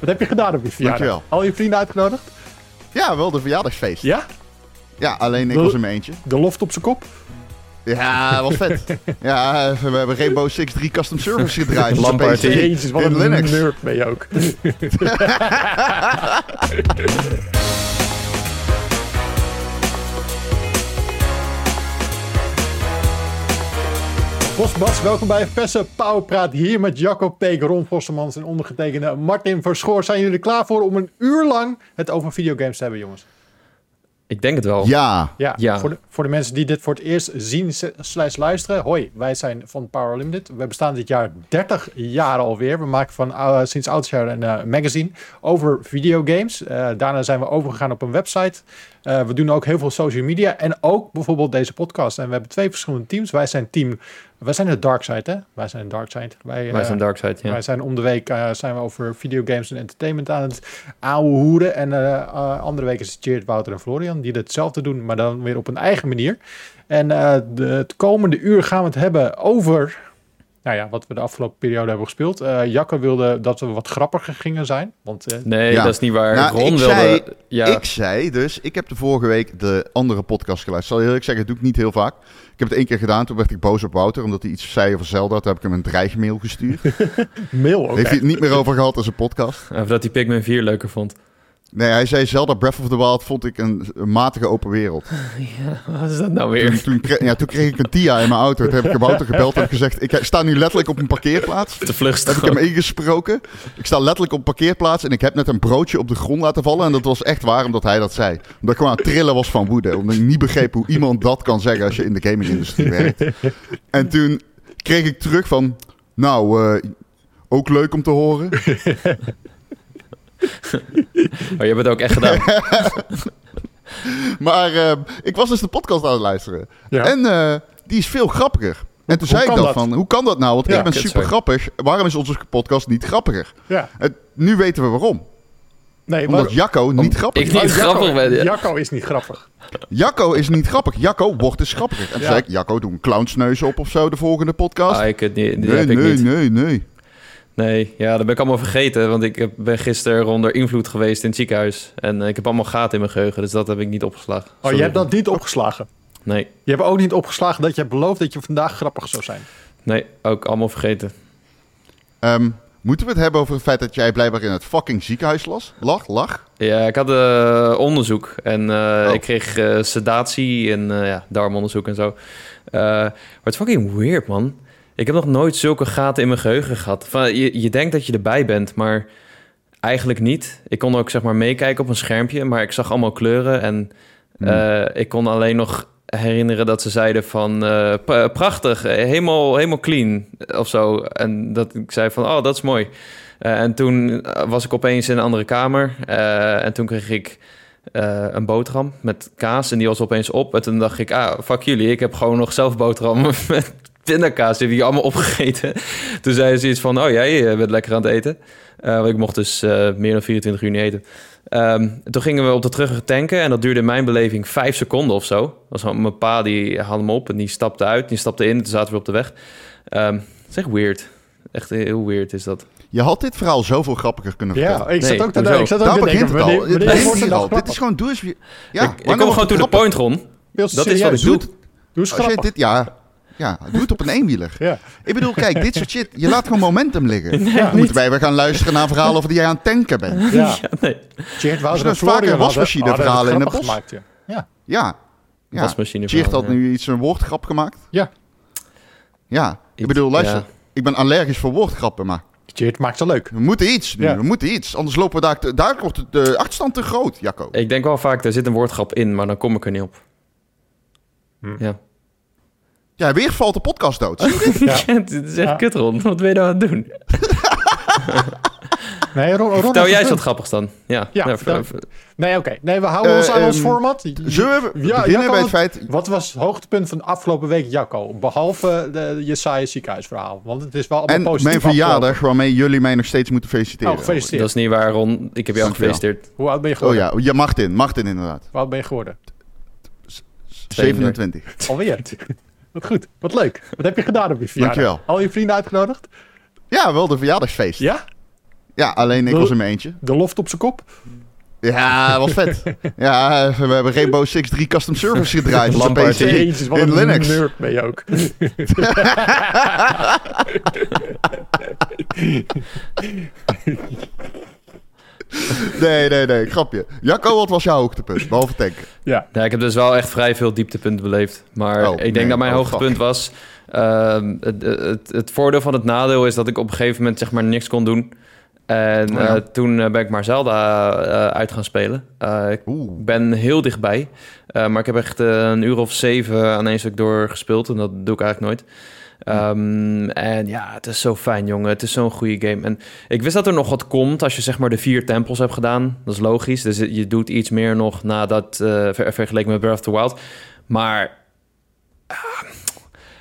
Wat heb je gedaan op je verjaardag? Dankjewel. Al je vrienden uitgenodigd? Ja, wel de verjaardagsfeest. Ja, Ja? alleen ik was in mijn eentje. De loft op zijn kop? Ja, was vet. ja, we hebben Rainbow Six 3 Custom Service gedraaid. Wat in een Linux. nerd ben je ook. Bosbas, welkom bij Vessen Powerpraat. Hier met Jacco Peek, Ron Vossemans en ondergetekende Martin Verschoor. Zijn jullie er klaar voor om een uur lang het over videogames te hebben, jongens? Ik denk het wel. Ja, Ja, Ja. Voor, de, voor de mensen die dit voor het eerst zien slash luisteren. Hoi, wij zijn van Power Limited. We bestaan dit jaar 30 jaar alweer. We maken van uh, sinds oud jaar een eh, magazine over videogames. Eh, daarna zijn we overgegaan op een website. Eh, we doen ook heel veel social media en ook bijvoorbeeld deze podcast. En we hebben twee verschillende teams. Wij zijn team, wij zijn de Dark Side, hè? Wij zijn Dark Side. Wij, Wij eh, zijn Darkside, ja. wij zijn om de week eh, zijn we over videogames en entertainment aan het ouwehoeren. En eh, andere week is het Cheert, Wouter en Florian die hetzelfde doen, maar dan weer op een eigen manier. En de, het komende uur gaan we het hebben over nou ja, wat we de afgelopen periode hebben gespeeld. Eh Jacco wilde dat we wat grappiger gingen zijn. Want eh, Nee, Ja. dat is niet waar. Nou, Ron ik wilde... zei- ja, ik zei dus, ik heb de vorige week de andere podcast geluisterd. Zal je eerlijk zeggen, dat doe ik niet heel vaak. Ik heb het één keer gedaan, toen werd ik boos op Wouter, omdat hij iets zei over Zelda. Toen heb ik hem een dreigmail gestuurd. mail ook. Heeft hij het niet meer over gehad als een podcast. of dat hij Pikmin 4 leuker vond. Nee, hij zei Zelda Breath of the Wild vond ik een, een matige open wereld. Wat is dat nou weer? Toen, toen, kreeg, ja, toen kreeg ik een TIA in mijn auto. Toen heb ik Wouter gebeld en heb gezegd, ik sta nu letterlijk op een parkeerplaats. De vlucht heb ik hem ingesproken. Ik sta letterlijk op een parkeerplaats en ik heb net een broodje op de grond laten vallen. En dat was echt waar omdat hij dat zei. Omdat ik gewoon aan het trillen was van woede. Omdat ik niet begreep hoe iemand dat kan zeggen als je in de gaming-industrie werkt. En toen kreeg ik terug van, nou, eh, ook leuk om te horen. Maar je hebt het ook echt gedaan. Maar eh, ik was dus de podcast aan het luisteren. Ja. En eh, die is veel grappiger. En toen hoe zei ik dat van, hoe kan dat nou? Want Ja, ik ben super sorry. grappig. Waarom is onze podcast niet grappiger? Ja. Het, nu weten we waarom. Nee, Omdat maar- Jacco niet grappig ik is. niet Oh, Jacco- grappig ben. ja. Jacco is niet grappig. Jacco is niet grappig. Jacco wordt dus grappiger. En toen Ja. zei ik, Jacco, doe een clownsneus op of zo de volgende podcast. Ah, ik, het niet, nee, heb ik nee, niet. nee, nee. Nee, ja, dat ben ik allemaal vergeten. Want ik heb- ben gisteren onder invloed geweest in het ziekenhuis. En eh, ik heb allemaal gaten in mijn geheugen. Dus dat heb ik niet opgeslagen. Oh, je hebt dat niet opgeslagen. Nee, Je hebt ook niet opgeslagen dat je hebt beloofd dat je vandaag grappig zou zijn. nee, ook allemaal vergeten. Ehm, moeten we het hebben over het feit dat jij blijkbaar in het fucking ziekenhuis las? Lag, lag? Ja, ik had eh, onderzoek en eh, Oh. ik kreeg eh, sedatie en eh, ja, darmonderzoek en zo. Eh, maar het is fucking weird, man. Ik heb nog nooit zulke gaten in mijn geheugen gehad. Van, je, je denkt dat je erbij bent, maar eigenlijk niet. Ik kon ook zeg maar meekijken op een schermpje, maar ik zag allemaal kleuren en Hmm. eh, ik kon alleen nog herinneren dat ze zeiden van eh, prachtig, eh, helemaal, helemaal clean of zo. En dat ik zei van, oh, dat is mooi. En toen was ik opeens in een andere kamer. en toen kreeg ik een boterham met kaas. En die was opeens op. En toen dacht ik, ah, fuck jullie. Ik heb gewoon nog zelf boterham met pindakaas. Die heb je allemaal opgegeten. Toen zei ze iets van, oh, jij eh, bent lekker aan het eten. Eh, want ik mocht dus eh, meer dan 24 uur niet eten. Ehm, toen gingen we op de terug tanken. En dat duurde in mijn beleving vijf seconden of zo. Was mijn pa die haalde hem op en die stapte uit. Die stapte in. Toen zaten we op de weg. Ehm Het is echt weird. Echt heel weird is dat. Je had dit verhaal zoveel grappiger kunnen Ja, vertellen. ik zat Nee, ook te hoezo? ik zat ook Daar te begint denken, het al. Het al. Dit is gewoon, doe eens... Ja, ik, ik kom gewoon to the point, Ron. Dat is wat ik doe. Doe eens Als je grappig. dit, ja, ja, doe het op een eenwieler. Ja. Ik bedoel, kijk, dit soort shit, je laat gewoon momentum liggen. Ja. Dan moeten wij weer gaan luisteren naar verhalen over die jij aan het tanken bent. Ja. Ja, nee. Er en zijn vaker hadden- wasmachine hadden verhalen in het grappig bos. gemaakt, ja. Ja. Ja. ja. Wasmachine Cheert had nu iets een woordgrap gemaakt. Ja. Ja, ik bedoel, luister. ja. Ik ben allergisch voor woordgrappen, maar Cheert maakt ze leuk. we moeten iets nu. Ja. We moeten iets. Anders lopen we daar... te- Daar wordt de- de achterstand te groot, Jacco. Ik denk wel vaak, er zit een woordgrap in, maar dan kom ik er niet op. Hm. Ja. Ja, weer valt de podcast dood. Je? Ja. Het is echt Ja. kut, Ron. Wat ben je nou aan het doen? Nee, Ron, Ron Vertel jij een eens wat grappigs dan. Ja, Ja, Nou, vertel. Nee, oké. Nee, we houden Eh, ons aan ons ehm, format. Zullen we Ja, beginnen Jacco, bij wat- het feit... Wat was het hoogtepunt van de afgelopen week, Jacco? Behalve de, je saaie ziekenhuisverhaal. Want het is wel allemaal En positief mijn verjaardag, afgelopen. waarmee jullie mij nog steeds moeten feliciteren. Oh, gefeliciteerd. dat is niet waar, Ron. Ik heb jou gefeliciteerd. Hoe oud ben je Oh geworden? ja, ja, Martin. Martin inderdaad. Hoe oud ben je geworden? 27. Alweer. Wat goed. Wat leuk. Wat heb je gedaan op je verjaardag? Dankjewel. Al je vrienden uitgenodigd? Ja, wel de verjaardagsfeest. Ja? Ja, alleen ik was in mijn eentje. De loft op zijn kop. Ja, was vet. Ja, we hebben Rainbow Six 3 Custom Service gedraaid wat in een Linux. nerd ben je ook. Nee, nee, nee, grapje. Jacco, wat was jouw hoogtepunt? Behalve tanken. Ja, Ja, ik heb dus wel echt vrij veel dieptepunten beleefd. Maar Oh, ik denk nee. dat mijn Oh, hoogtepunt fuck. was... ehm, het, het, het voordeel van het nadeel is dat ik op een gegeven moment zeg maar niks kon doen. En Oh ja. eh, toen eh, ben ik maar Zelda eh, uit gaan spelen. Eh, ik Oeh. ben heel dichtbij. Eh, maar ik heb echt een uur of zeven aan één stuk doorgespeeld. En dat doe ik eigenlijk nooit. Ehm, en ja, het is zo fijn, jongen. Het is zo'n goede game. En ik wist dat er nog wat komt als je zeg maar de vier tempels hebt gedaan. Dat is logisch. Dus je doet iets meer nog nadat eh, ver- vergeleken met Breath of the Wild. Maar ah,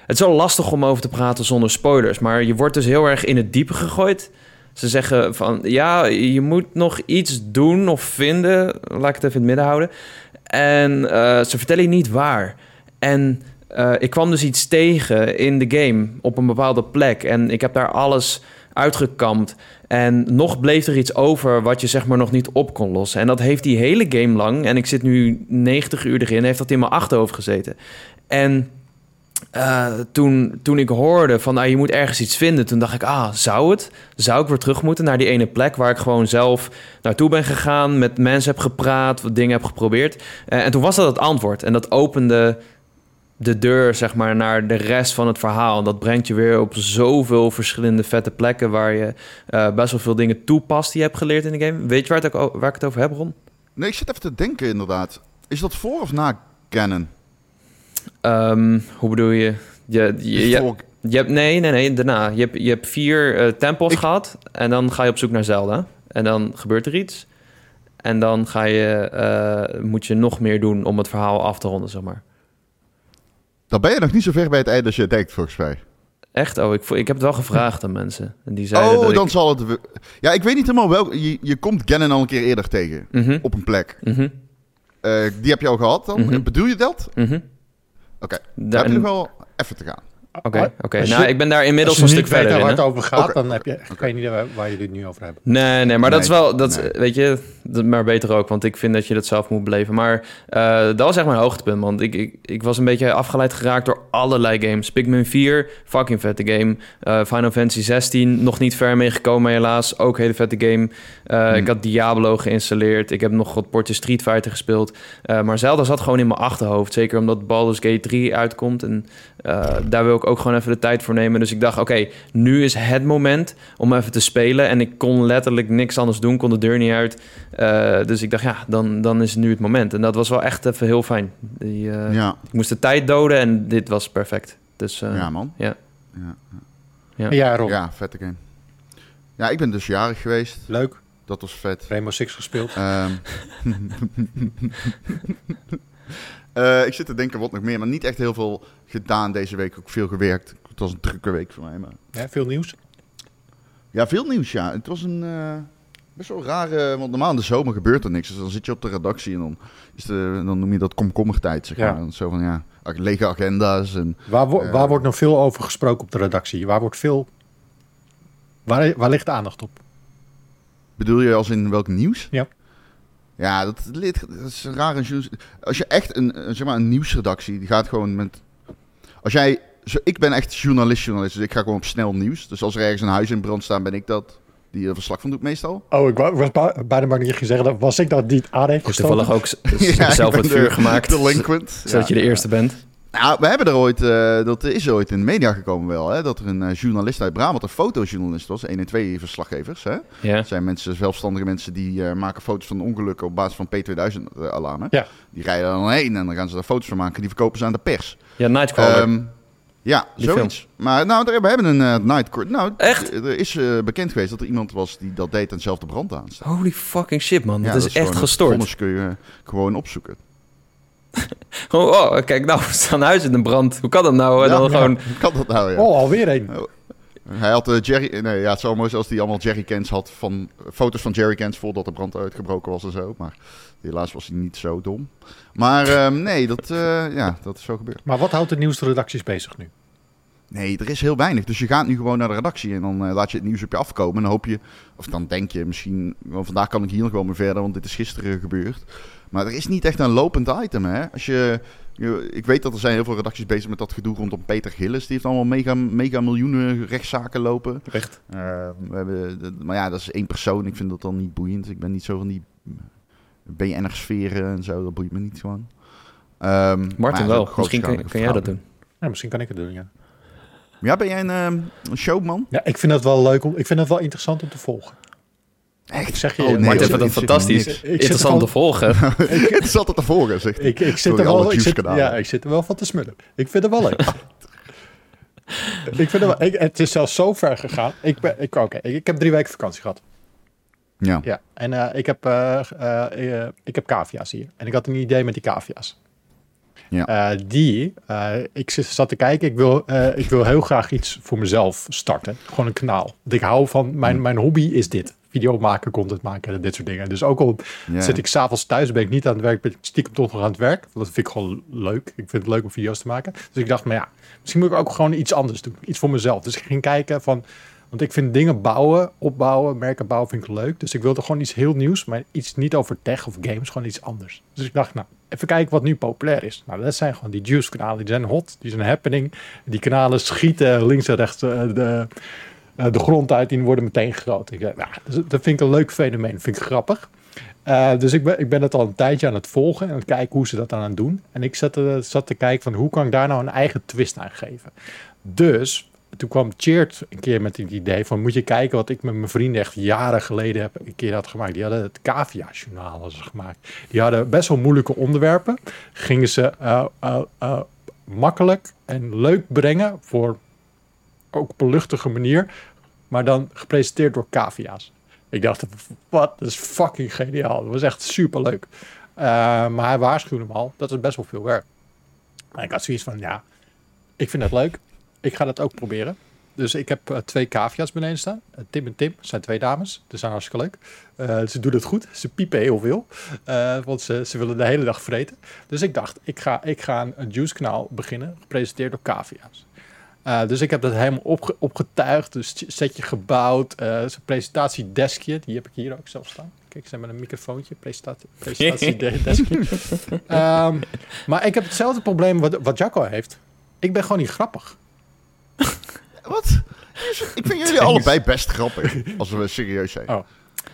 het is wel lastig om over te praten zonder spoilers. Maar je wordt dus heel erg in het diepe gegooid. Ze zeggen van ja, je moet nog iets doen of vinden. Laat ik het even in het midden houden. En eh, ze vertellen je niet waar. En eh, ik kwam dus iets tegen in de game op een bepaalde plek. En ik heb daar alles uitgekampt. En nog bleef er iets over wat je zeg maar nog niet op kon lossen. En dat heeft die hele game lang, en ik zit nu 90 uur erin, heeft dat in mijn achterhoofd gezeten. En eh, toen, toen ik hoorde van ah, je moet ergens iets vinden, toen dacht ik, ah, zou het? Zou ik weer terug moeten naar die ene plek waar ik gewoon zelf naartoe ben gegaan, met mensen heb gepraat, wat dingen heb geprobeerd. Eh, en toen was dat het antwoord. En dat opende de deur, zeg maar, naar de rest van het verhaal. En dat brengt je weer op zoveel verschillende vette plekken waar je eh, best wel veel dingen toepast die je hebt geleerd in de game. Weet je waar, het ook, o- waar ik het over heb, Ron? Nee, ik zit even te denken inderdaad. Is dat voor of na Canon? Ehm, hoe bedoel je? Je, je, je, Voor- je hebt, nee, nee, nee, daarna. Je hebt, je hebt vier eh, tempels Ik- gehad en dan ga je op zoek naar Zelda. En dan gebeurt er iets. En dan ga je, eh, moet je nog meer doen om het verhaal af te ronden, zeg maar. Dan ben je nog niet zo ver bij het einde als je denkt, volgens mij. Echt? Oh, ik, vo- ik heb het wel gevraagd aan mensen. En die zeiden Oh, dat dan ik... zal het... Ja, ik weet niet helemaal welk... Je, je komt Ganon al een keer eerder tegen. Mhm, Op een plek. mhm, Eh, die heb je al gehad dan? Mhm. Bedoel je dat? mhm. Oké. Daar- Daar heb je nog wel even te gaan. Oké, oké. Nou, ik ben daar inmiddels een Als je stuk niet weet verder waar hè. het over gaat, dan heb je echt geen idee waar, waar je dit nu over hebt. Nee, nee, maar dat is wel, dat, nee. weet je, maar beter ook, want ik vind dat je dat zelf moet beleven. Maar eh, dat was echt mijn hoogtepunt, want ik, ik, ik was een beetje afgeleid geraakt door allerlei games. Pikmin 4, fucking vette game. Eh, Final Fantasy 16, nog niet ver mee gekomen helaas, ook hele vette game. Eh, Hmm. Ik had Diablo geïnstalleerd, ik heb nog wat potjes Street Fighter gespeeld. Maar Zelda zat gewoon in mijn achterhoofd, zeker omdat Baldur's Gate 3 uitkomt. En daar wil ik ook gewoon even de tijd voor nemen. Dus ik dacht, oké, nu is het moment om even te spelen. En ik kon letterlijk niks anders doen, kon de deur niet uit. Eh, dus ik dacht, ja, dan, dan is het nu het moment. En dat was wel echt even heel fijn. Die, eh, ja. Ik moest de tijd doden en dit was perfect. Dus eh, ja, man. ja. Ja. Ja. Rob, ja, vette game. Ja, ik ben dus jarig geweest. leuk. Dat was vet. Rainbow Six gespeeld. Ehm. Eh, ik zit te denken wat nog meer, maar niet echt heel veel gedaan deze week. Ook veel gewerkt. Het was een drukke week voor mij. Maar... Ja, veel nieuws. Ja, veel nieuws, ja. Het was een eh, best wel rare... Want normaal in de zomer gebeurt er niks. Dus dan zit je op de redactie en dan, is de, dan noem je dat komkommertijd, zeg Ja. maar. Zo van, ja, lege agenda's en... Waar, wo- Eh. waar wordt nog veel over gesproken op de redactie? Waar wordt veel... Waar, waar ligt de aandacht op? Bedoel je als in welk nieuws? Ja. Ja, dat, dat is een rare... Als je echt een, een, zeg maar, een nieuwsredactie, die gaat gewoon met... Als jij... Zo, ik ben echt journalist, journalist, dus ik ga gewoon op snel nieuws. Dus als er ergens een huis in brand staat, ben ik dat die er verslag van doet meestal. Oh, ik wou- was bijna je ging zeggen, dat was ik dat die het aan heeft toevallig ook Ja, zelf het vuur de gemaakt. Delinquent. Zodat je de eerste bent. Nou, we hebben er ooit, eh, dat is ooit in de media gekomen wel, hè, dat er een eh, journalist uit Brabant, een fotojournalist was, 1 en 2 verslaggevers. Hè. Ja. Dat zijn mensen, zelfstandige mensen die eh, maken foto's van ongelukken op basis van P2000-alarmen. Ja. Die rijden dan heen en dan gaan ze daar foto's van maken. Die verkopen ze aan de pers. Ja, Nightcrawler. Ehm, ja, Die zoiets. Maar nou, daar- we hebben een eh, Nightcrawler. Nou, Echt? Er is eh, bekend geweest dat er iemand was die dat deed en zelf de brand aanstak. Holy fucking shit, man. Ja, dat is echt gewoon- gestoord. vonnis kun je eh, gewoon opzoeken. Oh, oh, kijk, nou, we staan huis in de brand. Hoe kan dat nou? Ja, dan ja. gewoon... Kan dat nou, ja. Oh, alweer een. Hij had eh, Jerry... Nee, ja, het zou mooi zijn als hij allemaal jerrycans had van... Foto's van jerrycans voordat de brand uitgebroken was en zo. Maar helaas was hij niet zo dom. Maar ehm, nee, dat, eh, ja, dat is zo gebeurd. Maar wat houdt de nieuwsredacties bezig nu? Nee, er is heel weinig. Dus je gaat nu gewoon naar de redactie en dan eh, laat je het nieuws op je afkomen. En dan hoop je, of dan denk je misschien, vandaag kan ik hier nog wel mee verder, want dit is gisteren gebeurd. Maar er is niet echt een lopend item, hè. Als je- ik weet dat er zijn heel veel redacties bezig met dat gedoe rondom Peter Gillis. Die heeft allemaal mega, mega miljoenen rechtszaken lopen. Echt. Eh, we hebben, maar ja, dat is één persoon. Ik vind dat dan niet boeiend. Ik ben niet zo van die BN'er-sferen en zo. Dat boeit me niet gewoon. Ehm, ja, Martin dat wel. Misschien kan, jij dat doen. Ja, misschien kan ik het doen, ja. Ja, ben jij een, ehm, een showman? Ja, ik vind het wel leuk om, ik vind het wel interessant om te volgen. Echt? Ik zeg je, Oh, nee, maar Martin ik, vindt dat fantastisch. Ik te volgen. het is altijd te volgen, zegt hij. ik, ik zit er wel, ik zit, ja, ik zit er wel van te smullen. Ik vind het wel leuk. ik vind het, wel, ik, het is zelfs zo ver gegaan. Ik, ben, ik, oké, ik, ik heb drie weken vakantie gehad. Ja. Ja, en eh, ik, heb, eh, eh, eh, ik heb cavia's hier. En ik had een idee met die cavia's. Ja. Eh, die, eh, ik zit- zat te kijken, ik wil, eh, ik wil heel graag iets voor mezelf starten. Gewoon een kanaal. Want ik hou van, mijn, mijn hobby is dit. Video maken, content maken, dit soort dingen. Dus ook al zit ik s'avonds thuis, ben ik niet aan het werk, ben ik stiekem toch nog aan het werk. Dat vind ik gewoon leuk. Ik vind het leuk om video's te maken. Dus ik dacht, maar ja, misschien moet ik ook gewoon iets anders doen. Iets voor mezelf. Dus ik ging kijken van, want ik vind dingen bouwen, opbouwen, merken bouwen vind ik leuk. Dus ik wilde gewoon iets heel nieuws, maar iets niet over tech of games, gewoon iets anders. Dus ik dacht, nou, even kijken wat nu populair is. Nou, dat zijn gewoon die juice kanalen. Die zijn hot, die zijn happening. Die kanalen schieten links en rechts eh, de, de grond uit. Die worden meteen groot. Ik, dacht, nou, dat vind ik een leuk fenomeen. vind ik grappig. Eh, dus ik ben, ik ben het al een tijdje aan het volgen en kijken hoe ze dat aan doen. En ik zat, zat te kijken van hoe kan ik daar nou een eigen twist aan geven. Dus toen kwam Cheert een keer met het idee van moet je kijken wat ik met mijn vrienden echt jaren geleden heb een keer had gemaakt. Die hadden het Cavia-journaal hadden ze gemaakt. Die hadden best wel moeilijke onderwerpen. Gingen ze eh, eh, eh, makkelijk en leuk brengen voor ook op een luchtige manier. Maar dan gepresenteerd door cavia's. Ik dacht, wat, dat is fucking geniaal. Dat was echt super leuk. maar hij waarschuwde me al, dat is best wel veel werk. En ik had zoiets van, ja, ik vind het leuk. Ik ga dat ook proberen. Dus ik heb eh, twee cavia's beneden staan. Eh, Tim en Tim zijn twee dames. Dat zijn hartstikke leuk. Ze doen het goed. Ze piepen heel veel. Want ze, ze willen de hele dag vreten. Dus ik dacht, ik ga, ik ga een, een juice kanaal beginnen. Gepresenteerd door cavia's. Uh, dus ik heb dat helemaal opge opgetuigd, dus setje gebouwd. Uh, presentatiedeskje, die heb ik hier ook zelf staan. Kijk, ze hebben een microfoontje, presentatie, presentatiedeskje. um, maar ik heb hetzelfde probleem wat, wat Jacco heeft. Ik ben gewoon niet grappig. Wat? Ik vind jullie allebei best grappig, als we serieus zijn. Oh.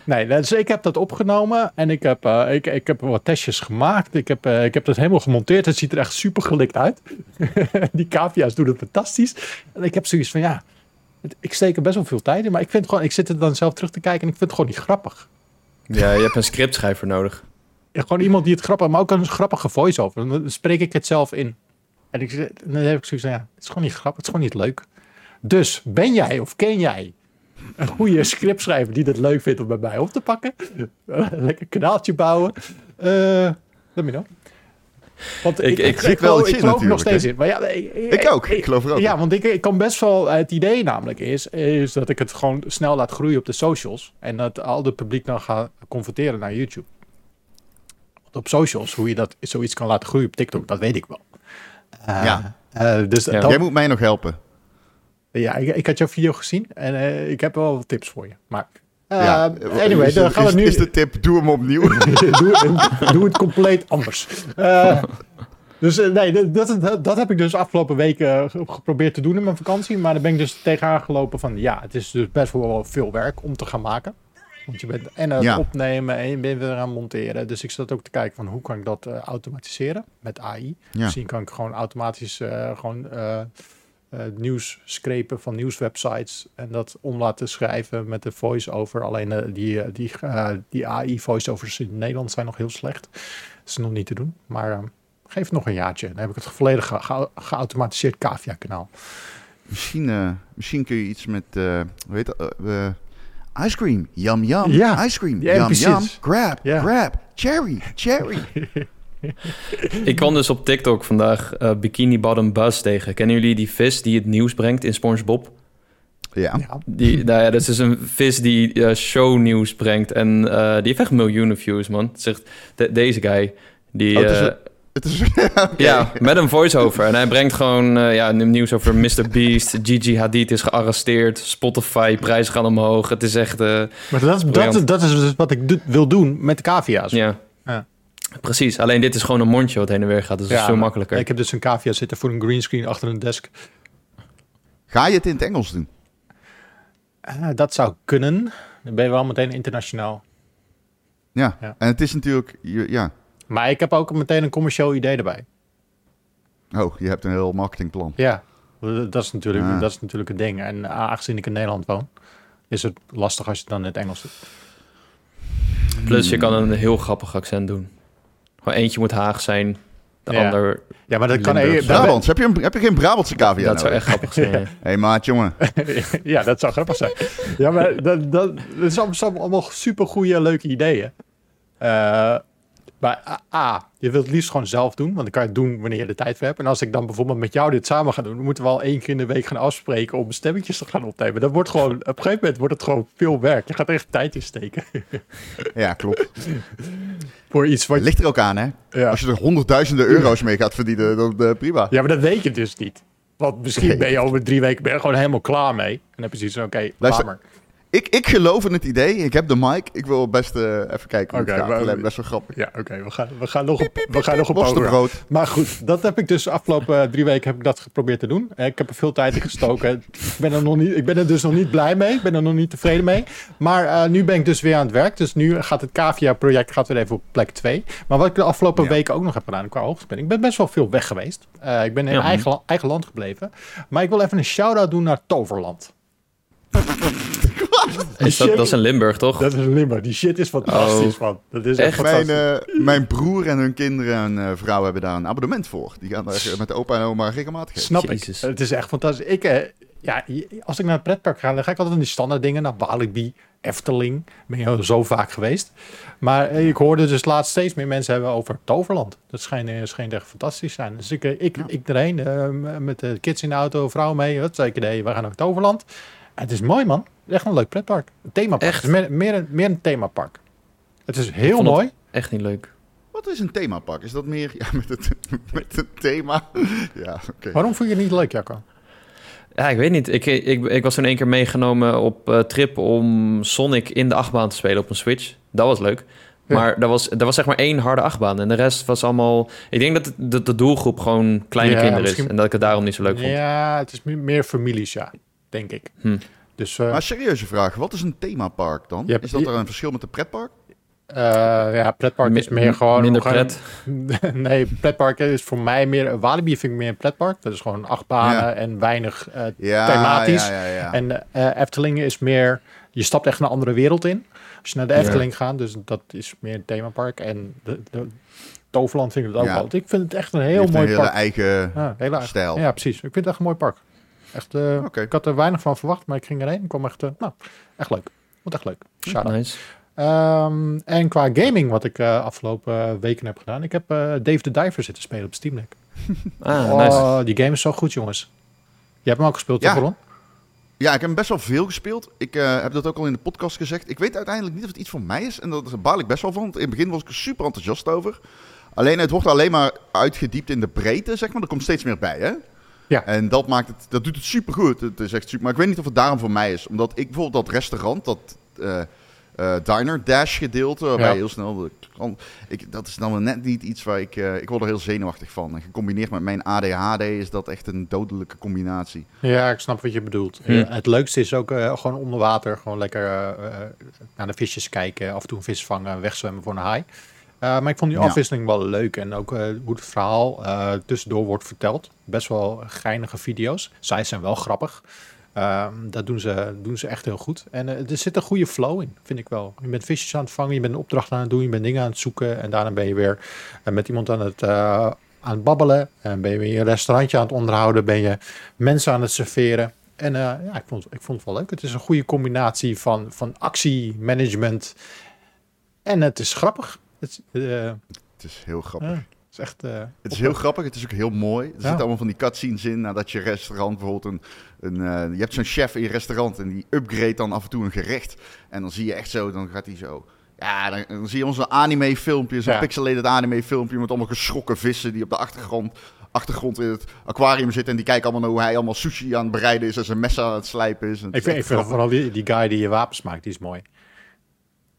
Nee, dus ik heb dat opgenomen en ik heb, uh, ik, ik heb wat testjes gemaakt. Ik heb, uh, ik heb dat helemaal gemonteerd. Het ziet er echt super gelikt uit. Die cavia's doen het fantastisch. En ik heb zoiets van, ja, het, ik steek er best wel veel tijd in. Maar ik, vind gewoon, ik zit er dan zelf terug te kijken en ik vind het gewoon niet grappig. Ja, je hebt een scriptschrijver nodig. Ja, gewoon iemand die het grappig, maar ook een grappige voice-over. Dan spreek ik het zelf in. En ik, dan heb ik zoiets van, ja, het is gewoon niet grappig, het is gewoon niet leuk. Dus ben jij of ken jij een goede scriptschrijver die het leuk vindt om bij mij op te pakken? Lekker kanaaltje bouwen. Uh, let me know. Want ik, ik, ik, ik wel ik geloof er nog steeds in. Maar ja, ik, ik ook, ik geloof er ook Ja, want ik, ik kan best wel... Het idee namelijk is, is dat ik het gewoon snel laat groeien op de socials. En dat al het publiek dan gaat converteren naar YouTube. Want op socials, hoe je dat zoiets kan laten groeien op TikTok, dat weet ik wel. Uh, ja. Uh, dus ja. Jij moet mij nog helpen. Ja, ik, ik had jouw video gezien en uh, ik heb wel wat tips voor je. Maar uh, ja. anyway, is, dan gaan we nu... Is de tip, doe hem opnieuw. doe, doe, het compleet anders. Uh, dus nee, dat, dat, dat, heb ik dus afgelopen weken geprobeerd te doen in mijn vakantie. Maar daar ben ik dus tegenaan gelopen van... Ja, het is dus best wel veel werk om te gaan maken. Want je bent en aan het ja. opnemen en je bent weer aan het monteren. Dus ik zat ook te kijken van hoe kan ik dat automatiseren met AI. Ja. Misschien kan ik gewoon automatisch gewoon... Uh, nieuws screpen van nieuwswebsites en dat om laten schrijven met de voice-over. Alleen uh, die, die, uh, die AI-voice-overs in Nederland zijn nog heel slecht. Dat is nog niet te doen. Maar uh, geef het nog een jaartje. Dan heb ik het volledig ge ge geautomatiseerd Cavia-kanaal. Misschien, eh, misschien kun je iets met, hoe heet dat? ice cream, yum yum. Ja, ice cream, yum yum. Grab, grab, cherry, cherry. Ik kwam dus op TikTok vandaag uh, Bikini Bottom Buzz tegen. Kennen jullie die vis die het nieuws brengt in SpongeBob? Ja. Die, nou ja, dat is dus een vis die uh, shownieuws brengt. En uh, die heeft echt miljoenen views, man. Het zegt de, deze guy. Die, oh, het, is uh, Het is. Ja, met een voice-over. En hij brengt gewoon eh, ja, nieuws over Mr. Beast. Gigi Hadid is gearresteerd. Spotify, prijzen gaan omhoog. Het is echt... eh, Maar dat, is- dat, dat is dus wat ik do- wil doen met de cavia's. ja. Precies. Alleen dit is gewoon een mondje wat heen en weer gaat. Dus dat is veel makkelijker. Ik heb dus een cavia zitten voor een greenscreen achter een desk. Ga je het in het Engels doen? Eh, dat zou kunnen. Dan ben je wel meteen internationaal. Ja. Ja. En het is natuurlijk... je- Ja. Maar ik heb ook meteen een commercieel idee erbij. Oh, je hebt een heel marketingplan. Ja, dat is natuurlijk, Ah. dat is natuurlijk het ding. En aangezien ik in Nederland woon, is het lastig als je het dan in het Engels doet. Plus je kan een heel grappig accent doen. Gewoon eentje moet Haag zijn. De Ja. ander... Ja, maar dat kan... Brabants. Heb je, een, heb je geen Brabantse cavia dat zou echt grappig zijn. ja. Hé maat, jongen. ja, dat zou grappig zijn. Ja, maar dat, dat, dat is allemaal, zijn allemaal super goede, leuke ideeën. Eh, maar A, je wilt het liefst gewoon zelf doen, want dan kan je het doen wanneer je de tijd voor hebt. En als ik dan bijvoorbeeld met jou dit samen ga doen, dan moeten we al één keer in de week gaan afspreken om stemmetjes te gaan opnemen. Dat wordt gewoon, op een gegeven moment wordt het gewoon veel werk. Je gaat echt tijd in steken. Ja, klopt. voor iets wat ligt er ook aan, hè. ja. Als je er honderdduizenden euro's mee gaat verdienen, dan eh, prima. ja, maar dat weet je dus niet. Want misschien Nee. ben je over drie weken ben je gewoon helemaal klaar mee. En dan heb je zoiets van, oké, Luister, laat maar. Ik, ik geloof in het idee. Ik heb de mic. Ik wil best eh, even kijken hoe het gaat. best wel grappig. Ja, oké, we, gaan, we gaan nog op, we gaan nog op Worstenbrood. Maar goed, dat heb ik dus de afgelopen drie weken heb ik dat geprobeerd te doen. Eh, Ik heb er veel tijd in gestoken. ik, ben er nog niet, ik ben er dus nog niet blij mee. Ik ben er nog niet tevreden mee. Maar eh, nu ben ik dus weer aan het werk. Dus nu gaat het Cavia-project gaat weer even op plek 2. Maar wat ik de afgelopen Ja. weken ook nog heb gedaan qua hoogtepunten. Ik ben best wel veel weg geweest. Eh, ik ben in Ja. eigen, eigen land gebleven. Maar ik wil even een shout-out doen naar Toverland. Is dat, dat is in Limburg, toch? Dat is Limburg. Die shit is fantastisch, Oh. man. Dat is echt, Echt? Mijn, fantastisch. eh, mijn broer en hun kinderen en eh, vrouw hebben daar een abonnement voor. Die gaan daar met de opa en oma regelmatig heen. Snap Jezus. ik. Het is echt fantastisch. Ik, eh, ja, als ik naar het pretpark ga, dan ga ik altijd aan die standaard dingen. Naar Walibi, Efteling. Ben je al zo vaak geweest. Maar ik hoorde dus laatst steeds meer mensen hebben over Toverland. Dat schijnt, schijnt echt fantastisch te zijn. Dus ik, ik, ik erheen, met de kids in de auto, vrouw mee. Wat zeker, nee, we gaan naar Toverland. Het is mooi, man. Echt een leuk pretpark. Een themapark. Echt? Het is meer, meer, een, meer een themapark. Het is heel vond het- mooi. Echt niet leuk. Wat is een themapark? Is dat meer ja, met, het, met het thema? Ja, oké. Waarom vond je het niet leuk, Jacco? Ja, ik weet niet. Ik, ik, ik was toen één keer meegenomen op eh, trip om Sonic in de achtbaan te spelen op een Switch. Dat was leuk. Ja. Maar er was, er was zeg maar één harde achtbaan. En de rest was allemaal... Ik denk dat het- de, de doelgroep gewoon kleine Ja, kinderen misschien- is. En dat ik het daarom niet zo leuk vond. Ja, het is meer families, ja. Denk ik. Hm. Dus eh, Maar serieuze vraag. Wat is een themapark dan? Hebt- is dat er een verschil met een pretpark? Eh, ja, pretpark is meer gewoon... Minder gewoon- pret. nee, pretpark is voor mij meer... Walibi vind ik meer een pretpark. Dat is gewoon acht banen Ja. en weinig eh, Ja, thematisch. Ja, ja, ja. En eh Efteling is meer... Je stapt echt een andere wereld in. Als je naar de Ja. Efteling gaat, dus dat is meer een themapark. En de, de Toverland vind ik het ook Ja. wel. Ik vind het echt een heel mooi een hele park. eigen Ja, heel erg. stijl. Ja, precies. Ik vind het echt een mooi park. Echt, eh, Oké. Ik had er weinig van verwacht, maar ik ging erheen. Ik kwam echt, eh, nou, echt leuk. Wat echt leuk. Shout-out. Nice. Ehm, en qua gaming, wat ik eh, afgelopen weken heb gedaan. Ik heb eh, Dave the Diver zitten spelen op Steam Deck. Ah, oh, nice. die game is zo goed, jongens. Je hebt hem ook gespeeld, Ja. toch, Ron? Ja, ik heb best wel veel gespeeld. Ik eh, heb dat ook al in de podcast gezegd. Ik weet uiteindelijk niet of het iets voor mij is. En daar baal ik best wel van. Want in het begin was ik er super enthousiast over. Alleen het wordt alleen maar uitgediept in de breedte, zeg maar. Er komt steeds meer bij, hè? Ja. En dat maakt het, dat doet het super goed. Het is echt super. Maar ik weet niet of het daarom voor mij is. Omdat ik bijvoorbeeld dat restaurant, dat eh, eh, diner dash gedeelte, waarbij Ja. heel snel. ik, dat is dan wel net niet iets waar ik. eh, ik word er heel zenuwachtig van. En gecombineerd met mijn ADHD is dat echt een dodelijke combinatie. Ja, ik snap wat je bedoelt. Hm. Het leukste is ook eh, gewoon onder water. Gewoon lekker naar de visjes kijken. Af en toe een vis vangen, wegzwemmen voor een haai. Eh, maar ik vond die Ja. afwisseling wel leuk. En ook eh, hoe het verhaal eh, tussendoor wordt verteld. Best wel geinige video's. Zij zijn wel grappig. Ehm, dat doen ze, doen ze echt heel goed. En er zit een goede flow in, vind ik wel. Je bent visjes aan het vangen, je bent een opdracht aan het doen, je bent dingen aan het zoeken. En daarna ben je weer met iemand aan het, aan het babbelen. En ben je weer een restaurantje aan het onderhouden. Ben je mensen aan het serveren. En ja, ik vond, ik vond het wel leuk. Het is een goede combinatie van, van actie, management. En het is grappig. Het, eh, Het is heel grappig. ja, het is echt... eh, Het is heel grappig, het is ook heel mooi. Er Ja. zitten allemaal van die cutscenes in nadat je restaurant bijvoorbeeld een... een eh, je hebt zo'n chef in je restaurant en die upgrade dan af en toe een gerecht. En dan zie je echt zo, dan gaat hij zo... Ja, dan, dan zie je onze anime filmpjes, een Ja. pixelated anime filmpje met allemaal geschrokken vissen die op de achtergrond, achtergrond in het aquarium zitten. En die kijken allemaal naar hoe hij allemaal sushi aan het bereiden is en zijn mes aan het slijpen is. En Ik vind, ik vind vooral die, die guy die je wapens maakt, die is mooi.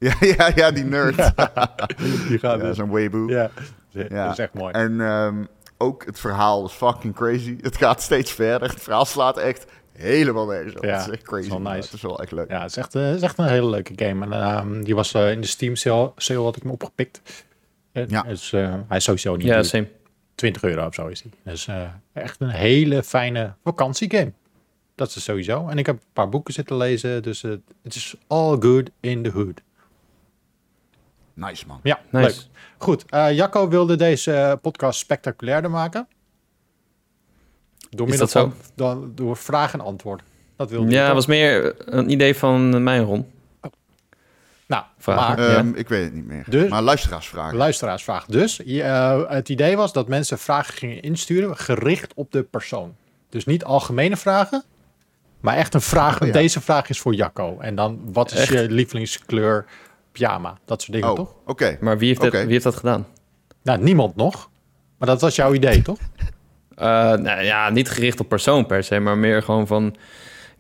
Ja, ja, ja, die nerd. Ja, Die gaat zo'n weeboe. ja. Ja. dat is echt mooi. En ehm, ook het verhaal is fucking crazy. Het gaat steeds verder. Het verhaal slaat echt helemaal nergens op. Ja, het is echt crazy. dat is wel nice. Het is wel echt leuk. Ja, het is echt, eh, het is echt een hele leuke game. En ehm, die was eh, in de Steam sale, sale had ik hem opgepikt. En Ja. Dus, eh, hij is sowieso niet Ja, duur. same. 20 euro of zo is hij. Dus eh, echt een hele fijne vakantiegame. Dat is sowieso. En ik heb een paar boeken zitten lezen. Dus het het is all good in the hood. Nice man. Ja, Nice. leuk. Goed, eh, Jacco wilde deze eh, podcast spectaculairder maken. Door Is middel dat zo? van dan, door vraag en antwoord. Dat wilde Ja, toch? was meer een idee van mijn Ron. Nou, maar Ja. Ehm, Ik weet het niet meer. Dus- maar luisteraarsvragen. luisteraarsvraag. Dus eh, het idee was dat mensen vragen gingen insturen gericht op de persoon. Dus niet algemene vragen, maar echt een vraag. Oh, ja. Deze vraag is voor Jacco. En dan, wat is Echt? je lievelingskleur pyjama? Dat soort dingen, oh, toch? oké. Maar wie heeft, Oké. wie heeft dat gedaan? Nou, niemand nog. Maar dat was jouw idee, toch? Eh, nou ja, niet gericht op persoon per se, maar meer gewoon van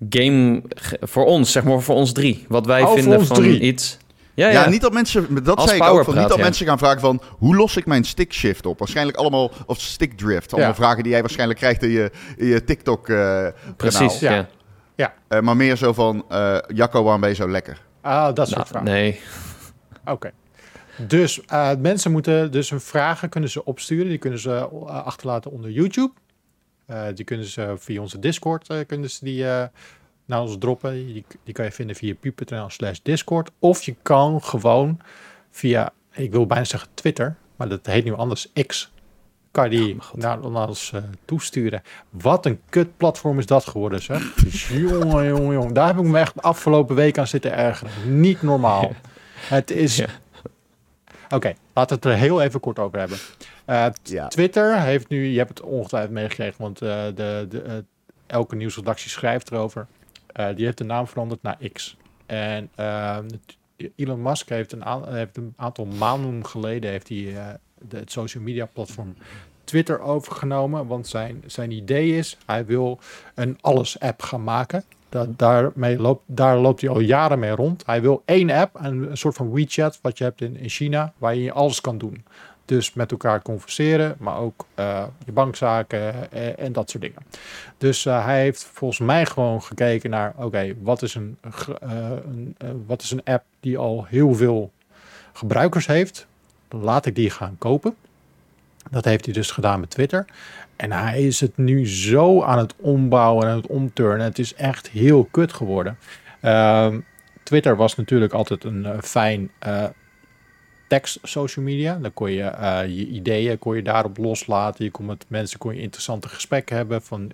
game voor ons, zeg maar voor ons drie. Wat wij Oh, vinden van drie. iets. Ja, Ja, ja. niet dat mensen, dat Als zei ik ook, van, niet dat ja. mensen gaan vragen van, hoe los ik mijn stick shift op? Waarschijnlijk allemaal, of stick drift. Allemaal Ja. vragen die jij waarschijnlijk krijgt in je, in je TikTok eh kanaal. precies. Ja. Ja. Eh, maar meer zo van, eh Jacco, waarom ben je zo lekker? Ah, dat soort Nou, vragen. nee. Oké. Dus eh, mensen moeten dus hun vragen kunnen ze opsturen. Die kunnen ze eh, achterlaten onder YouTube. Eh, die kunnen ze via onze Discord kunnen ze die naar ons droppen. Die, die kan je vinden via pu.nl slash Discord. Of je kan gewoon via, ik wil bijna zeggen Twitter, maar dat heet nu anders X. Kan je die naar, naar ons eh, toesturen. Wat een kut platform is dat geworden, zeg. Jongen, jongen, jongen. Daar heb ik me echt de afgelopen week aan zitten ergeren. Niet normaal. Het is Ja. Oké, laten we het er heel even kort over hebben. Eh, Ja. Twitter heeft nu, je hebt het ongetwijfeld meegekregen, want eh, de, de, elke nieuwsredactie schrijft erover. Die heeft de naam veranderd naar X. En eh, Elon Musk heeft een, heeft een aantal maanden geleden heeft hij, het social media platform Twitter overgenomen. Want zijn, zijn idee is, hij wil een alles-app gaan maken. Da daarmee loopt, daar loopt hij al jaren mee rond. Hij wil één app, een, een soort van WeChat, wat je hebt in, in China, waar je alles kan doen. Dus met elkaar converseren, maar ook eh, je bankzaken eh, en dat soort dingen. Dus eh, hij heeft volgens mij gewoon gekeken naar, oké, wat is een, wat is een app die al heel veel gebruikers heeft? Laat ik die gaan kopen. Dat heeft hij dus gedaan met Twitter. En hij is het nu zo aan het ombouwen en aan het omturnen. Het is echt heel kut geworden. Ehm, Twitter was natuurlijk altijd een eh, fijn eh, tekst social media. Dan kon je eh, je ideeën kon je daarop loslaten. Je kon met mensen kon je interessante gesprekken hebben. Van,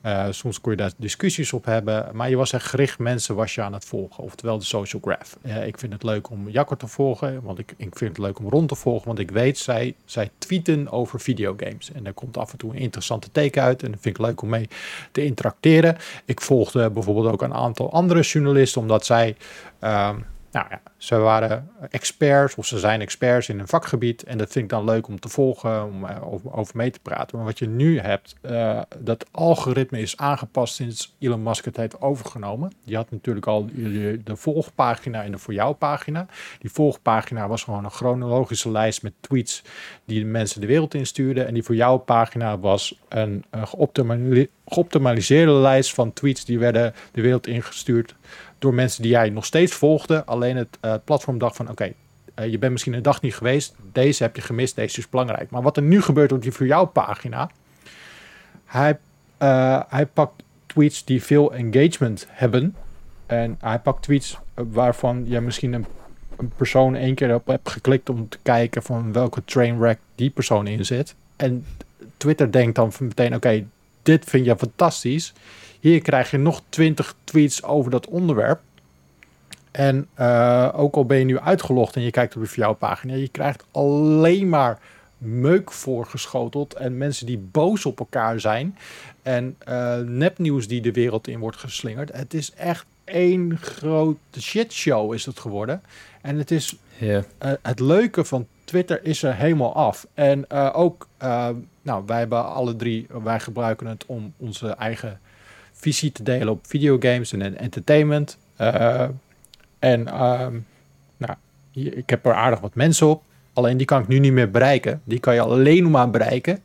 eh, soms kon je daar discussies op hebben. Maar je was echt gericht mensen was je aan het volgen. Oftewel de social graph. Ik vind het leuk om Jacco te volgen. Want ik, ik vind het leuk om Ron te volgen. Want ik weet, zij, zij tweeten over videogames. En daar komt af en toe een interessante teken uit. En dat vind ik leuk om mee te interacteren. Ik volgde bijvoorbeeld ook een aantal andere journalisten. Omdat zij... ehm, nou ja, ze waren experts of ze zijn experts in een vakgebied. En dat vind ik dan leuk om te volgen, om eh, over, mee te praten. Maar wat je nu hebt, eh, dat algoritme is aangepast sinds Elon Musk het heeft overgenomen. Je had natuurlijk al de, volgpagina en de voor jou pagina. Die volgpagina was gewoon een chronologische lijst met tweets die mensen de wereld instuurden. En die voor jou pagina was een, een geoptimali- geoptimaliseerde lijst van tweets die werden de wereld ingestuurd door mensen die jij nog steeds volgde. Alleen het eh, platform dacht van oké, eh, je bent misschien een dag niet geweest. Deze heb je gemist, deze is belangrijk. Maar wat er nu gebeurt op die voor jou pagina. Hij, eh, hij pakt tweets die veel engagement hebben. En hij pakt tweets waarvan je misschien een, persoon één keer op hebt geklikt om te kijken van welke trainwreck die persoon in zit. En Twitter denkt dan meteen oké, dit vind je fantastisch. Hier krijg je nog 20 tweets over dat onderwerp. En eh, ook al ben je nu uitgelogd en je kijkt op de voor jou pagina, je krijgt alleen maar meuk voorgeschoteld en mensen die boos op elkaar zijn en eh, nepnieuws die de wereld in wordt geslingerd. Het is echt één grote shitshow is het geworden. En het is eh, het leuke van Twitter is er helemaal af. En ook, nou, wij hebben alle drie, wij gebruiken het om onze eigen visie te delen op videogames en entertainment. Eh, en ehm, nou, ik heb er aardig wat mensen op. Alleen die kan ik nu niet meer bereiken. Die kan je alleen maar bereiken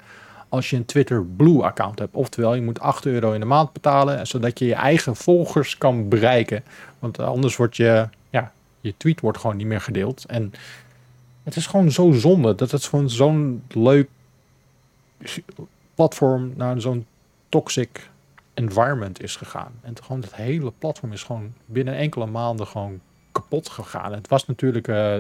als je een Twitter Blue account hebt. Oftewel, je moet 8 euro in de maand betalen, zodat je je eigen volgers kan bereiken. Want anders wordt je, ja, je tweet wordt gewoon niet meer gedeeld. En het is gewoon zo zonde dat het gewoon zo'n leuk platform naar zo'n toxic environment is gegaan. En gewoon het hele platform is gewoon binnen enkele maanden gewoon kapot gegaan. Het was natuurlijk, eh,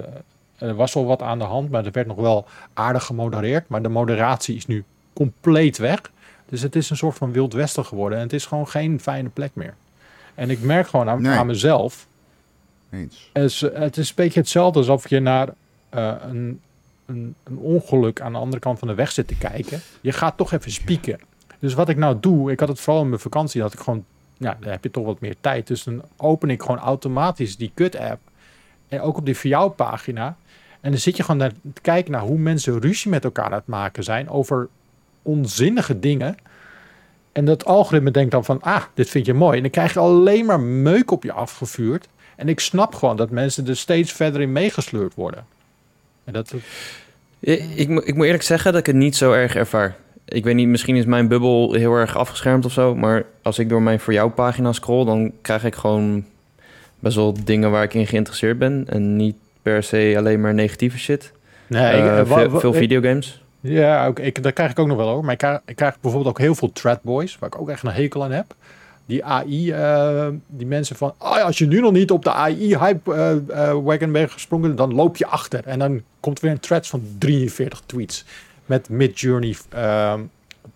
er was al wat aan de hand, maar er werd nog wel aardig gemodereerd. Maar de moderatie is nu compleet weg. Dus het is een soort van wild westen geworden. En het is gewoon geen fijne plek meer. En ik merk gewoon aan, Nee. aan mezelf Eens. het is, het is een beetje hetzelfde alsof je naar eh, een, een, een ongeluk aan de andere kant van de weg zit te kijken. Je gaat toch even spieken. Dus wat ik nou doe, ik had het vooral in mijn vakantie, dat ik gewoon, ja, dan heb je toch wat meer tijd. Dus dan open ik gewoon automatisch die kut-app. En ook op die voor jou pagina. En dan zit je gewoon naar, te kijken naar hoe mensen ruzie met elkaar aan het maken zijn over onzinnige dingen. En dat algoritme denkt dan van, ah, dit vind je mooi. En dan krijg je alleen maar meuk op je afgevuurd. En ik snap gewoon dat mensen er steeds verder in meegesleurd worden. En dat, Ik, ik, ik moet eerlijk zeggen dat ik het niet zo erg ervaar. Ik weet niet, misschien is mijn bubbel heel erg afgeschermd of zo. Maar als ik door mijn voor jou pagina scroll, dan krijg ik gewoon best wel dingen waar ik in geïnteresseerd ben. En niet per se alleen maar negatieve shit. nee, Eh, ik- wa- veel, wa- veel ik- videogames. Ja, ook, ik, dat krijg ik ook nog wel hoor. Maar ik krijg, ik krijg bijvoorbeeld ook heel veel Threadboys, waar ik ook echt een hekel aan heb. Die AI, eh, die mensen van, ja, als je nu nog niet op de AI-hype eh, eh, wagon bent gesprongen, dan loop je achter. En dan komt weer een thread van 43 tweets met Mid-Journey ehm,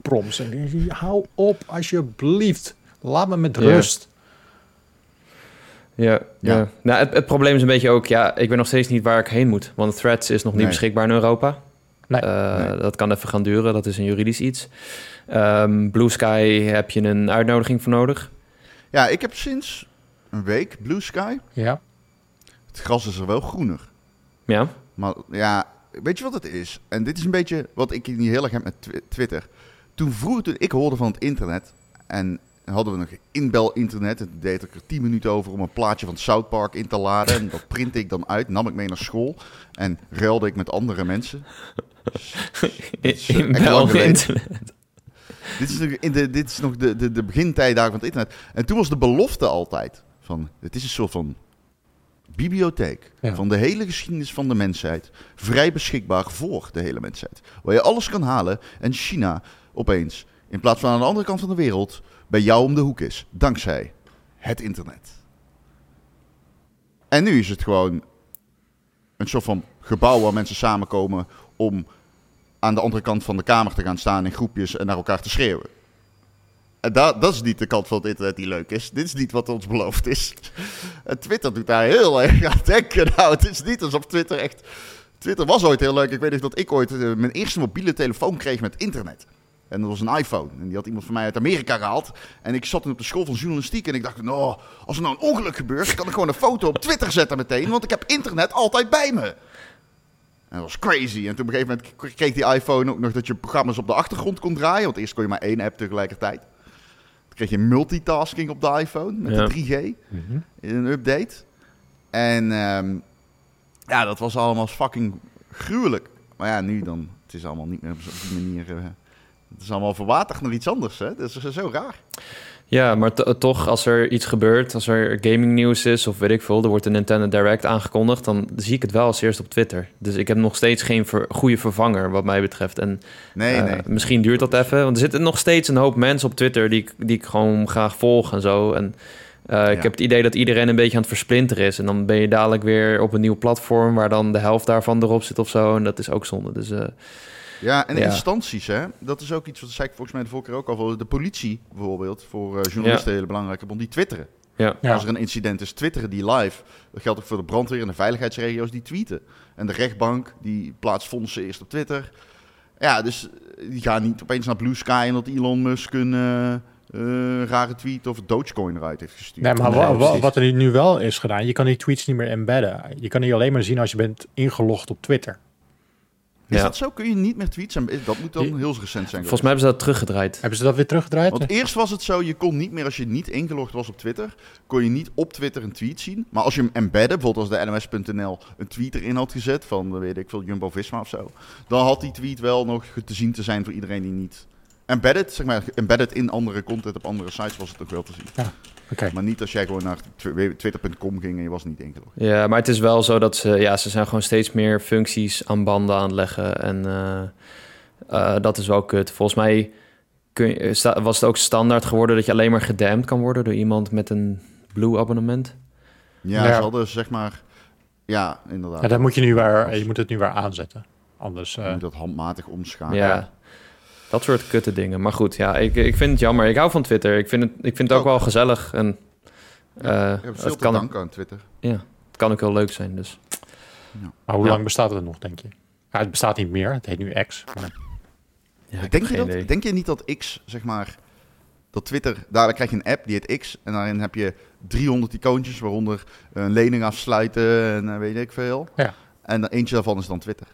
prompts. En ik denk, hou op alsjeblieft. Laat me met rust. Ja, Ja. ja. Nou, het, het probleem is een beetje ook, ja, ik weet nog steeds niet waar ik heen moet. Want Threads is nog niet Nee. beschikbaar in Europa. Nee. Eh, Nee. Dat kan even gaan duren, dat is een juridisch iets. Ehm, Blue Sky heb je een uitnodiging voor nodig. Ja, ik heb sinds een week Blue Sky. Ja. Het gras is er wel groener. Ja, Maar ja, weet je wat het is? En dit is een beetje wat ik niet heel erg heb met Twi- Twitter. Toen vroeger, toen ik hoorde van het internet... en hadden we nog inbel-internet... en deed ik er 10 minuten over om een plaatje van South Park in te laden... en dat printte ik dan uit, nam ik mee naar school... en ruilde ik met andere mensen. eh, in echt België lang geleden. internet. Dit is nog, in de, dit is nog de, de, de begintijdagen van het internet. En toen was de belofte altijd van... het is een soort van bibliotheek Ja. van de hele geschiedenis van de mensheid. Vrij beschikbaar voor de hele mensheid. Waar je alles kan halen en China opeens, in plaats van aan de andere kant van de wereld, bij jou om de hoek is. Dankzij het internet. En nu is het gewoon een soort van gebouw waar mensen samenkomen om aan de andere kant van de kamer te gaan staan in groepjes en naar elkaar te schreeuwen. En dat, dat is niet de kant van het internet die leuk is. Dit is niet wat ons beloofd is. En Twitter doet daar heel erg aan denken. Nou, het is niet alsof Twitter echt... Twitter was ooit heel leuk. Ik weet nog dat ik ooit eh, mijn eerste mobiele telefoon kreeg met internet. En dat was een iPhone. En die had iemand van mij uit Amerika gehaald. En ik zat toen op de school van journalistiek. En ik dacht, nou, als er nou een ongeluk gebeurt... kan ik gewoon een foto op Twitter zetten meteen. Want ik heb internet altijd bij me. En dat was crazy. En toen op een gegeven moment kreeg die iPhone ook nog dat je programma's op de achtergrond kon draaien. Want eerst kon je maar één app tegelijkertijd. Kreeg je multitasking op de iPhone met Ja. de 3G in een update. En ehm, ja, dat was allemaal fucking gruwelijk. Maar ja, nu dan, het is allemaal niet meer op die manier. eh, het is allemaal verwaterd naar iets anders, hè? Dat is zo raar. Ja, maar to- toch, als er iets gebeurt, als er gaming nieuws is of weet ik veel, er wordt een Nintendo Direct aangekondigd, dan zie ik het wel als eerst op Twitter. Dus ik heb nog steeds geen ver- goede vervanger wat mij betreft. En Nee, eh, nee. misschien duurt dat even, want er zitten nog steeds een hoop mensen op Twitter die ik, die ik gewoon graag volg en zo. En eh, ik heb het idee dat iedereen een beetje aan het versplinteren is. En dan ben je dadelijk weer op een nieuw platform waar dan de helft daarvan erop zit of zo. En dat is ook zonde. Dus eh, Ja, en Ja. instanties, hè? Dat is ook iets wat zei ik volgens mij de vorige keer ook al. De politie bijvoorbeeld, voor eh, journalisten een hele belangrijke bron, die twitteren. ja. Ja. Als er een incident is, twitteren die live. Dat geldt ook voor de brandweer en de veiligheidsregio's, die tweeten. En de rechtbank, die plaatst fondsen eerst op Twitter. Ja, dus eh, die gaan niet opeens naar Blue Sky en dat Elon Musk een, eh, rare tweet over Dogecoin eruit heeft gestuurd. Nee, maar wa- wa- wat er nu wel is gedaan, je kan die tweets niet meer embedden. Je kan die alleen maar zien als je bent ingelogd op Twitter. Is Ja. dat zo? Kun je niet meer tweets? en- is- Dat moet dan heel recent zijn. Volgens mij hebben ze dat teruggedraaid. Hebben ze dat weer teruggedraaid? Want eerst was het zo, je kon niet meer als je niet ingelogd was op Twitter, kon je niet op Twitter een tweet zien. Maar als je hem embedde, bijvoorbeeld als de NOS.nl een tweet erin had gezet van, eh, weet ik veel, Jumbo-Visma of zo, dan had die tweet wel nog te zien te zijn voor iedereen die niet embedded, zeg maar, embedded in andere content op andere sites was het ook wel te zien. Oké. Maar niet als jij gewoon naar tw- twitter.com ging en je was niet ingelogd. Ja, maar het is wel zo dat ze, ja, ze zijn gewoon steeds meer functies aan banden aan het leggen. En eh, eh, dat is wel kut. Volgens mij kun je, sta- was het ook standaard geworden dat je alleen maar gedampt kan worden door iemand met een blue abonnement. Ja, Ja. ze hadden zeg maar, ja, inderdaad. Ja, dan moet je nu weer, je moet het nu weer aanzetten. Anders. Je eh, moet dat handmatig omschakelen. Ja. Dat soort kutte dingen. Maar goed, ja, ik, ik vind het jammer. Ik hou van Twitter. Ik vind het, ik vind het ook Ook. wel gezellig. En Ja, eh, ik heb veel het, te kan, danken aan Twitter. het kan ook heel leuk zijn. Dus. maar hoe Ja. lang bestaat het nog, denk je? Ja, het bestaat niet meer. Het heet nu X. Maar- Ja, denk, je dat, idee. denk je niet dat X, zeg maar, dat Twitter, daar krijg je een app, die heet X, en daarin heb je 300 icoontjes, waaronder een lening afsluiten en eh, weet ik veel. Ja. En eentje daarvan is dan Twitter.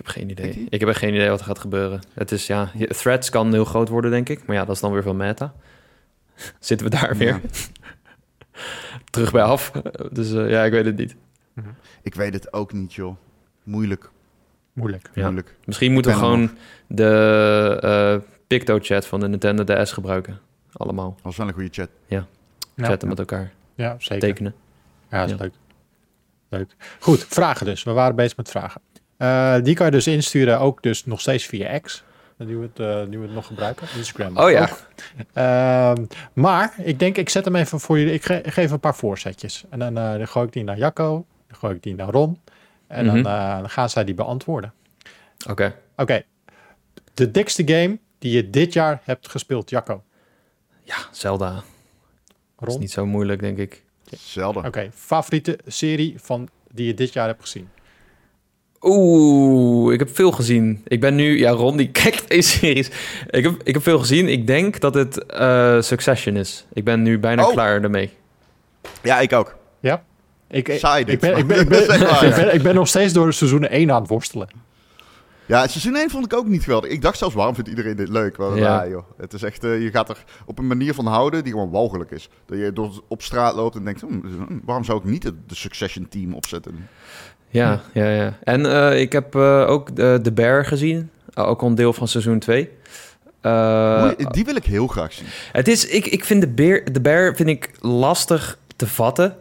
Ik heb geen idee. Ik heb echt geen idee wat er gaat gebeuren. Het is ja, je- threads kan heel groot worden, denk ik. Maar ja, dat is dan weer veel meta. Zitten we daar weer Ja. terug bij af. Dus eh, ja, ik weet het niet. Ik weet het ook niet, joh. Moeilijk, Moeilijk. Ja. moeilijk. Misschien moeten we gewoon de eh Picto-chat van de Nintendo DS gebruiken. Allemaal. Dat was wel een goede chat. Ja, Chatten met elkaar. ja zeker. Tekenen. Ja, dat is Ja. leuk. Leuk. Goed, vragen dus. We waren bezig met vragen. Eh, die kan je dus insturen, ook dus nog steeds via X. Nu we het, eh, nu we het nog gebruiken. Instagram. Oh ja. Ehm, maar ik denk, ik zet hem even voor jullie. Ik ge- geef een paar voorzetjes. En dan, eh, dan gooi ik die naar Jacco. Dan gooi ik die naar Ron. En Mhm. dan, eh, dan gaan zij die beantwoorden. Oké. Oké. De dikste game die je dit jaar hebt gespeeld, Jacco. Ja, Zelda. Dat is Ron? niet zo moeilijk, denk ik. Zelden. Oké. Favoriete serie van, die je dit jaar hebt gezien? Oeh, ik heb veel gezien. Ik ben nu... Ja, Ron, die kijkt deze series. Ik heb, ik heb veel gezien. Ik denk dat het eh, Succession is. Ik ben nu bijna Oh. klaar ermee. Ja, ik ook. Ja? Ik, ik, Saai dit, ik, ben, ik, ben, ik, ben, ik, ben, ik ben nog steeds door seizoen 1 aan het worstelen. Ja, seizoen 1 vond ik ook niet geweldig. Ik dacht zelfs, waarom vindt iedereen dit leuk? Ja. joh. Het is echt, eh, je gaat er op een manier van houden die gewoon walgelijk is. Dat je door, op straat loopt en denkt, hm, waarom zou ik niet het de Succession team opzetten? Ja, ja, ja. En eh, ik heb eh, ook de, de Bear gezien. Uh, ook al een deel van seizoen 2. Eh, Mooi, die wil ik heel graag zien. het is, ik, ik vind de beer, de bear vind ik lastig te vatten.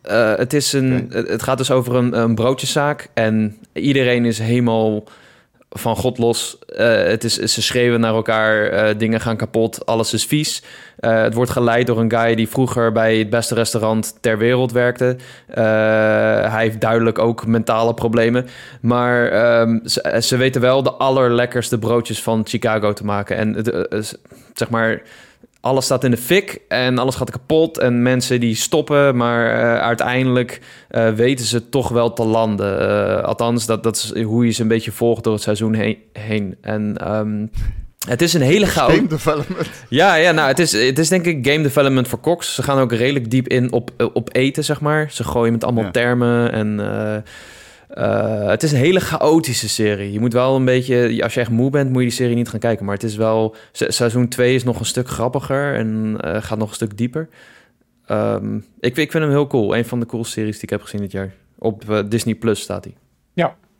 Eh, het, is een, het gaat dus over een, een broodjeszaak. En iedereen is helemaal van God los. Eh, het is, ze schreeuwen naar elkaar, eh, dingen gaan kapot, alles is vies. Eh, het wordt geleid door een guy die vroeger bij het beste restaurant ter wereld werkte. Hij heeft duidelijk ook mentale problemen. Maar ehm, ze, ze weten wel de allerlekkerste broodjes van Chicago te maken. En zeg maar, alles staat in de fik en alles gaat kapot. En mensen die stoppen, maar eh, uiteindelijk eh, weten ze toch wel te landen. Eh, althans, dat, dat is hoe je ze een beetje volgt door het seizoen heen. heen. En ehm, het is een hele chaotische... Game development. Ja, ja nou, het is, het is denk ik game development voor koks. Ze gaan ook redelijk diep in op, op eten, zeg maar. Ze gooien met allemaal Ja. termen en... eh, het is een hele chaotische serie. Je moet wel een beetje... Als je echt moe bent, moet je die serie niet gaan kijken. Maar het is wel... se- Seizoen 2 is nog een stuk grappiger en eh, gaat nog een stuk dieper. Ehm, ik, ik vind hem heel cool. Een van de coolste series die ik heb gezien dit jaar. Op eh, Disney Plus staat hij.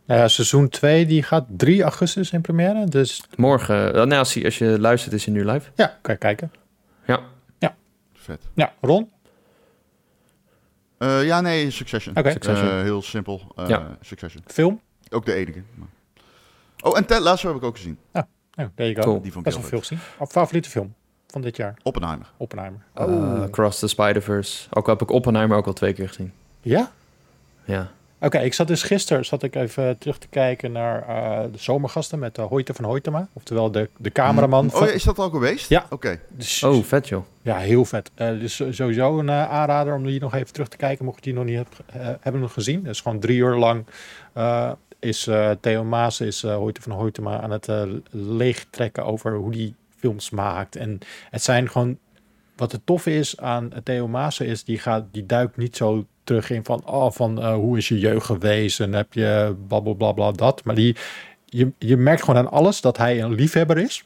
Ja, seizoen 2 die gaat 3 augustus in première. Dus Morgen... eh, nou, als je, als je luistert, is hij nu live. ja, kan je kijken. Vet. Ja, Ron? Eh, ja, nee, Succession. Oké. Succession. Eh, heel simpel. eh, Ja. Succession. Film? Ook de enige. Oh, en Ted Lasso heb ik ook gezien. Oh, there you go. Cool. Die ik Best wel veel gezien. Of favoriete film van dit jaar? Oppenheimer. Oppenheimer. Eh, Cross the Spider-Verse. Ook heb ik Oppenheimer ook al twee keer gezien. Ja? Ja. Oké, ik zat dus gisteren zat ik even terug te kijken naar eh, de zomergasten met uh, Hoyte van Hoytema. Oftewel de, de cameraman. Oh ja, is dat al geweest? Ja. Oké. Dus- Oh, vet joh. Ja, heel vet. Eh, dus sowieso een eh, aanrader om die nog even terug te kijken, mocht je die nog niet heb, eh, hebben nog gezien. Dus gewoon drie uur lang eh, is eh, Theo Maas, is eh Hoyte van Hoytema aan het eh, leegtrekken over hoe die films maakt. En het zijn gewoon... Wat het toffe is aan Theo Maassen is, die, gaat, die duikt niet zo terug in van, oh, van eh, hoe is je jeugd geweest en heb je blablabla bla, bla, dat. Maar die, je, je merkt gewoon aan alles dat hij een liefhebber is.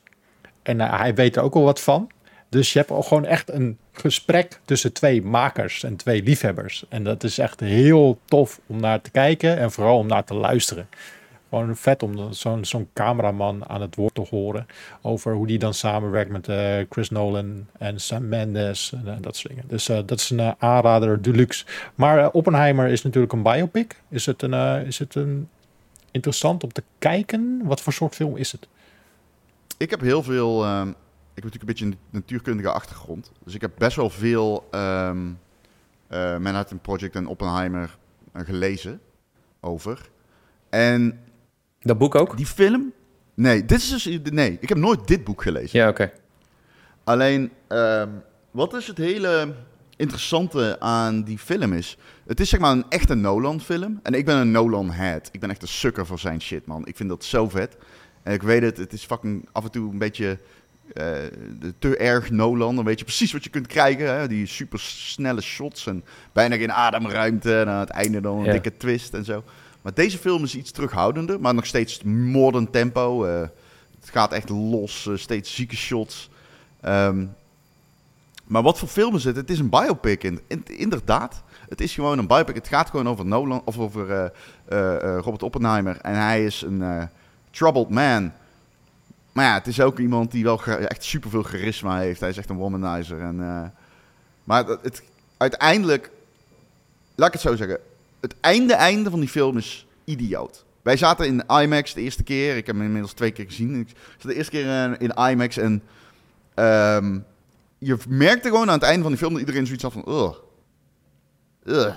En eh, hij weet er ook wel wat van. Dus je hebt ook gewoon echt een gesprek tussen twee makers en twee liefhebbers. En dat is echt heel tof om naar te kijken en vooral om naar te luisteren. Gewoon vet om zo'n zo'n cameraman aan het woord te horen over hoe die dan samenwerkt met uh, Chris Nolan en Sam Mendes en uh, dat soort dingen. Dus uh, dat is een aanrader deluxe. Maar Oppenheimer is natuurlijk een biopic. Is het een, is het een interessant om te kijken? Wat voor soort film is het? Ik heb heel veel. Ehm, ik heb natuurlijk een beetje een natuurkundige achtergrond. Dus ik heb best wel veel um, Manhattan Project en Oppenheimer gelezen over. En dat boek ook? Die film? Nee, dit is dus, nee, ik heb nooit dit boek gelezen. Ja, oké. Alleen, um, wat is het hele interessante aan die film is... Het is zeg maar een echte Nolan-film. En ik ben een Nolan-head. Ik ben echt een sukker voor zijn shit, man. Ik vind dat zo vet. En ik weet het, het is fucking af en toe een beetje... Uh, te erg Nolan. Dan weet je precies wat je kunt krijgen. Hè? Die super snelle shots en bijna geen ademruimte. En aan het einde dan een ja. dikke twist en zo. Maar deze film is iets terughoudender, maar nog steeds modern tempo. Uh, het gaat echt los, uh, steeds zieke shots. Um, maar wat voor film is het? Het is een biopic, in, in, inderdaad. Het is gewoon een biopic. Het gaat gewoon over Nolan of over uh, Robert Oppenheimer. En hij is een troubled man. Maar ja, het is ook iemand die wel echt superveel charisma heeft. Hij is echt een womanizer. En, maar het, uiteindelijk, laat ik het zo zeggen het einde einde van die film is idioot. Wij zaten in IMAX de eerste keer. Ik heb hem inmiddels twee keer gezien. Ik zat de eerste keer in IMAX en um, je merkte gewoon aan het einde van die film dat iedereen zoiets had van... Ugh. Ugh.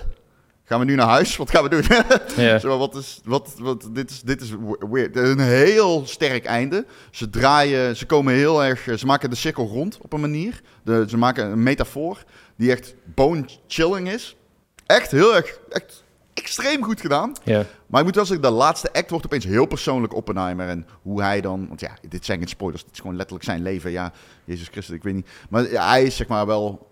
Gaan we nu naar huis? Wat gaan we doen? yeah. Zo, wat is, wat, wat, dit, is, dit is weird. Een heel sterk einde. Ze draaien, ze komen heel erg... Ze maken de cirkel rond op een manier. De, ze maken een metafoor die echt bone-chilling is. Echt heel erg... Echt extreem goed gedaan. Ja. Maar ik moet wel zeggen, de laatste act wordt opeens heel persoonlijk Oppenheimer. En hoe hij dan... Want ja, dit zijn geen spoilers. Dit is gewoon letterlijk zijn leven. Ja, Jezus Christus, ik weet niet. Maar ja, hij is zeg maar wel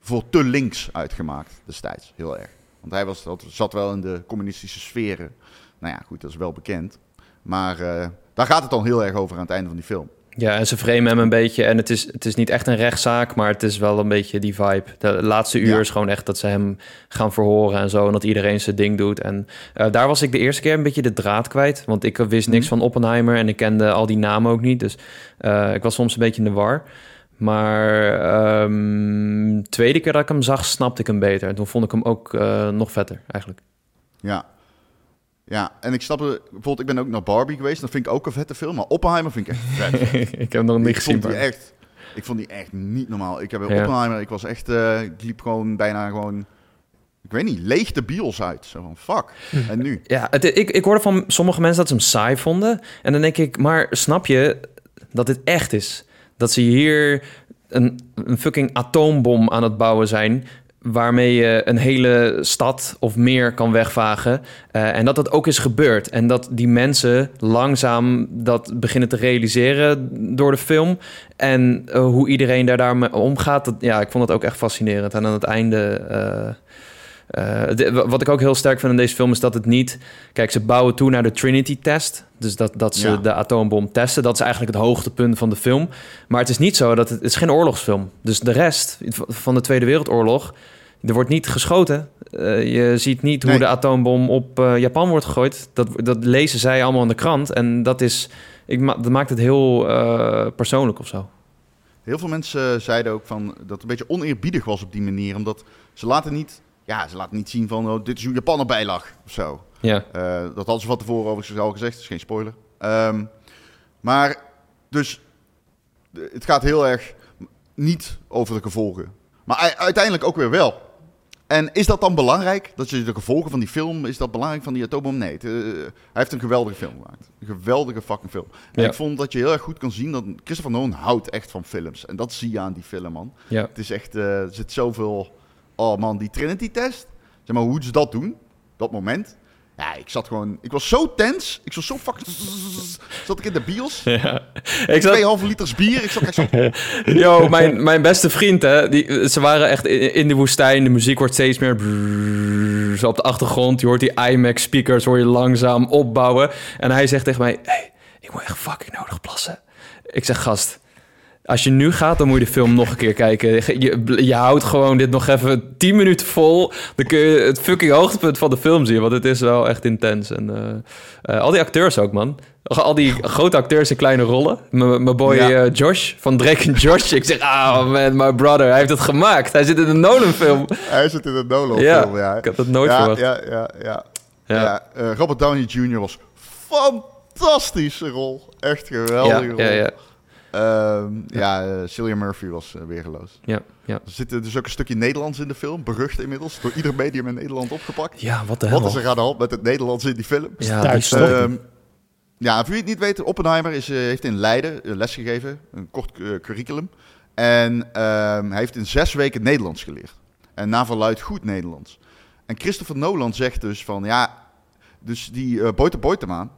voor te links uitgemaakt destijds. Heel erg. Want hij was, dat zat wel in de communistische sferen. Nou ja, goed, dat is wel bekend. Maar uh, daar gaat het dan heel erg over aan het einde van die film. Ja, en ze framen hem een beetje. En het is, het is niet echt een rechtszaak, maar het is wel een beetje die vibe. De laatste uur is gewoon echt dat ze hem gaan verhoren en zo. En dat iedereen zijn ding doet. En uh, daar was ik de eerste keer een beetje de draad kwijt. Want ik wist niks mm. van Oppenheimer en ik kende al die namen ook niet. Dus uh, ik was soms een beetje in de war. Maar um, tweede keer dat ik hem zag, snapte ik hem beter. En toen vond ik hem ook uh, nog vetter, eigenlijk. Ja, ja, en ik snap. Bijvoorbeeld, ik ben ook naar Barbie geweest. Dat vind ik ook een vette film. Maar Oppenheimer vind ik echt vet. ik heb nog niet ik gezien. Vond die echt, ik vond die echt niet normaal. Ik heb ja. Oppenheimer, ik was echt... Uh, ik liep gewoon bijna gewoon... Ik weet niet, leeg de bios uit. Zo van, fuck. En nu? Ja, het, ik, ik hoorde van sommige mensen dat ze hem saai vonden. En dan denk ik, maar snap je dat dit echt is? Dat ze hier een, een fucking atoombom aan het bouwen zijn waarmee je een hele stad of meer kan wegvagen. Uh, en dat dat ook is gebeurd. En dat die mensen langzaam dat beginnen te realiseren door de film. En uh, hoe iedereen daar daarmee omgaat. Dat, ja, ik vond dat ook echt fascinerend. En aan het einde... Uh, de, wat ik ook heel sterk vind in deze film is dat het niet... Kijk, ze bouwen toe naar de Trinity-test. Dus dat, dat ze ja. de atoombom testen. Dat is eigenlijk het hoogtepunt van de film. Maar het is niet zo dat het, het is geen oorlogsfilm. Dus de rest van de Tweede Wereldoorlog... Er wordt niet geschoten. Uh, je ziet niet hoe de atoombom op uh, Japan wordt gegooid. Dat, dat lezen zij allemaal in de krant. En dat, is, ik, dat maakt het heel uh, persoonlijk of zo. Heel veel mensen zeiden ook van dat het een beetje oneerbiedig was op die manier. Omdat ze laten niet, ja, ze laten niet zien van oh, dit is hoe Japan erbij lag of zo. Ja. dat hadden ze van tevoren overigens al gezegd. Dat is geen spoiler. Um, maar dus het gaat heel erg niet over de gevolgen. Maar uiteindelijk ook weer wel. En is dat dan belangrijk? Dat je de gevolgen van die film, is dat belangrijk van die atoombom? Nee, het, uh, hij heeft een geweldige film gemaakt. Een geweldige fucking film. En ja. ik vond dat je heel erg goed kan zien dat Christopher Nolan houdt echt van films. En dat zie je aan die film, man. Ja. Het is echt, uh, er zit zoveel... Oh man, die Trinity-test. Zeg maar, hoe ze dat doen, dat moment, Ja, ik zat gewoon... Ik was zo tens. Ik was zo fucking... Zat ik in de bios. Ja. Ik zat, 2,5 liters bier. Ik zat echt zo... Yo, mijn, mijn beste vriend, hè, die, ze waren echt in, in de woestijn. De muziek wordt steeds meer zo op de achtergrond. Je hoort die IMAX speakers hoor je langzaam opbouwen. En hij zegt tegen mij, hey, ik moet echt fucking nodig plassen. Ik zeg, gast, als je nu gaat, dan moet je de film nog een keer kijken. Je, je houdt gewoon dit nog even 10 minuten vol. Dan kun je het fucking hoogtepunt van de film zien. Want het is wel echt intens. En eh, eh, al die acteurs ook, man. Al die grote acteurs in kleine rollen. Mijn boy Ja. eh, Josh van Drake en Josh. Ik zeg, ah man, my brother. Hij heeft het gemaakt. Hij zit in een Nolan-film. Hij zit in een Nolan Ja, ik had dat nooit ja, verwacht. Ja, ja, ja. Ja. Robert Downey Jr. was fantastische rol. Echt Ja, geweldige rol. ja, ja. Ehm, ja, eh, Cillian Murphy was eh, weergeloos. Ja, ja. Er zit dus ook een stukje Nederlands in de film. Berucht inmiddels. Door ieder medium in Nederland opgepakt. Ja, wat de hel. Wat is er aan de hand met het Nederlands in die film? Ja. Ehm, ja, voor wie het niet weet, Oppenheimer is, eh, heeft in Leiden eh, lesgegeven. Een kort curriculum. En ehm, hij heeft in zes weken Nederlands geleerd. En na verluid goed Nederlands. En Christopher Nolan zegt dus van, ja... Dus die eh Boyte Boytema,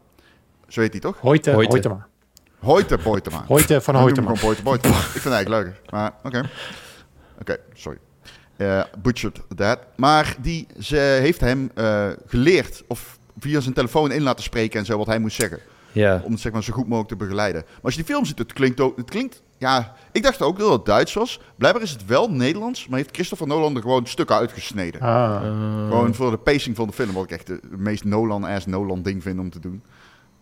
zo heet hij toch? Hoyte, Hoyte. Hoytema. Hoyte Boytema. Hoyte van Boyte Boytema. Ik vind het eigenlijk leuker. Maar oké. Oké, sorry. Eh butchered that. Maar die ze heeft hem eh, geleerd of via zijn telefoon in laten spreken en zo wat hij moest zeggen. Ja. Om het zeg maar, zo goed mogelijk te begeleiden. Maar als je die film ziet, het klinkt ook... Het klinkt, ja, ik dacht ook dat het Duits was. Blijkbaar is het wel Nederlands, maar heeft Christopher Nolan er gewoon stukken uitgesneden. Ah, Gewoon voor de pacing van de film, wat ik echt de, de meest Nolan-ass Nolan-ding vind om te doen.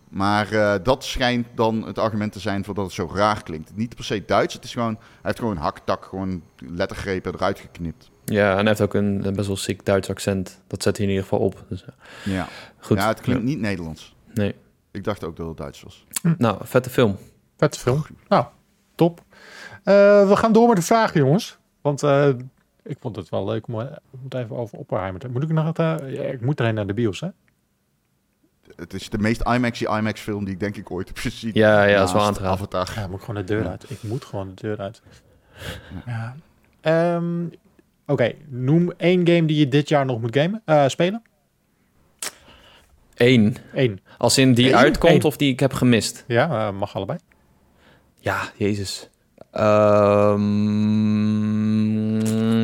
Maar eh, dat schijnt dan het argument te zijn voor dat het zo raar klinkt. Niet per se Duits, het is gewoon... Hij heeft gewoon een haktak, gewoon lettergrepen eruit geknipt. ja, en hij heeft ook een, een best wel ziek Duits accent. Dat zet hij in ieder geval op. Dus, eh, Ja, goed. ja het klinkt niet Nederlands. Nee. Ik dacht ook dat het Duits was. Nou, vette film. vette film. Nou, top. Eh, we gaan door met de vragen, jongens. Want eh, ik vond het wel leuk om, om het even over Oppenheimer te... Moet ik nog... het, eh, ja, ik moet erheen naar de bios, hè? Het is de meest IMAXy IMAX film die ik denk ik ooit heb gezien. Ja, ja, dat is wel aan raden. Avatar. Ja, moet ik gewoon de deur uit. Ik moet gewoon de deur uit. Ja. Ehm, Oké, noem één game die je dit jaar nog moet gamen, eh, spelen. Eén. Eén. Als in die Eén? uitkomt Eén. of die ik heb gemist. Ja, eh, mag allebei. Ja, jezus. Ehm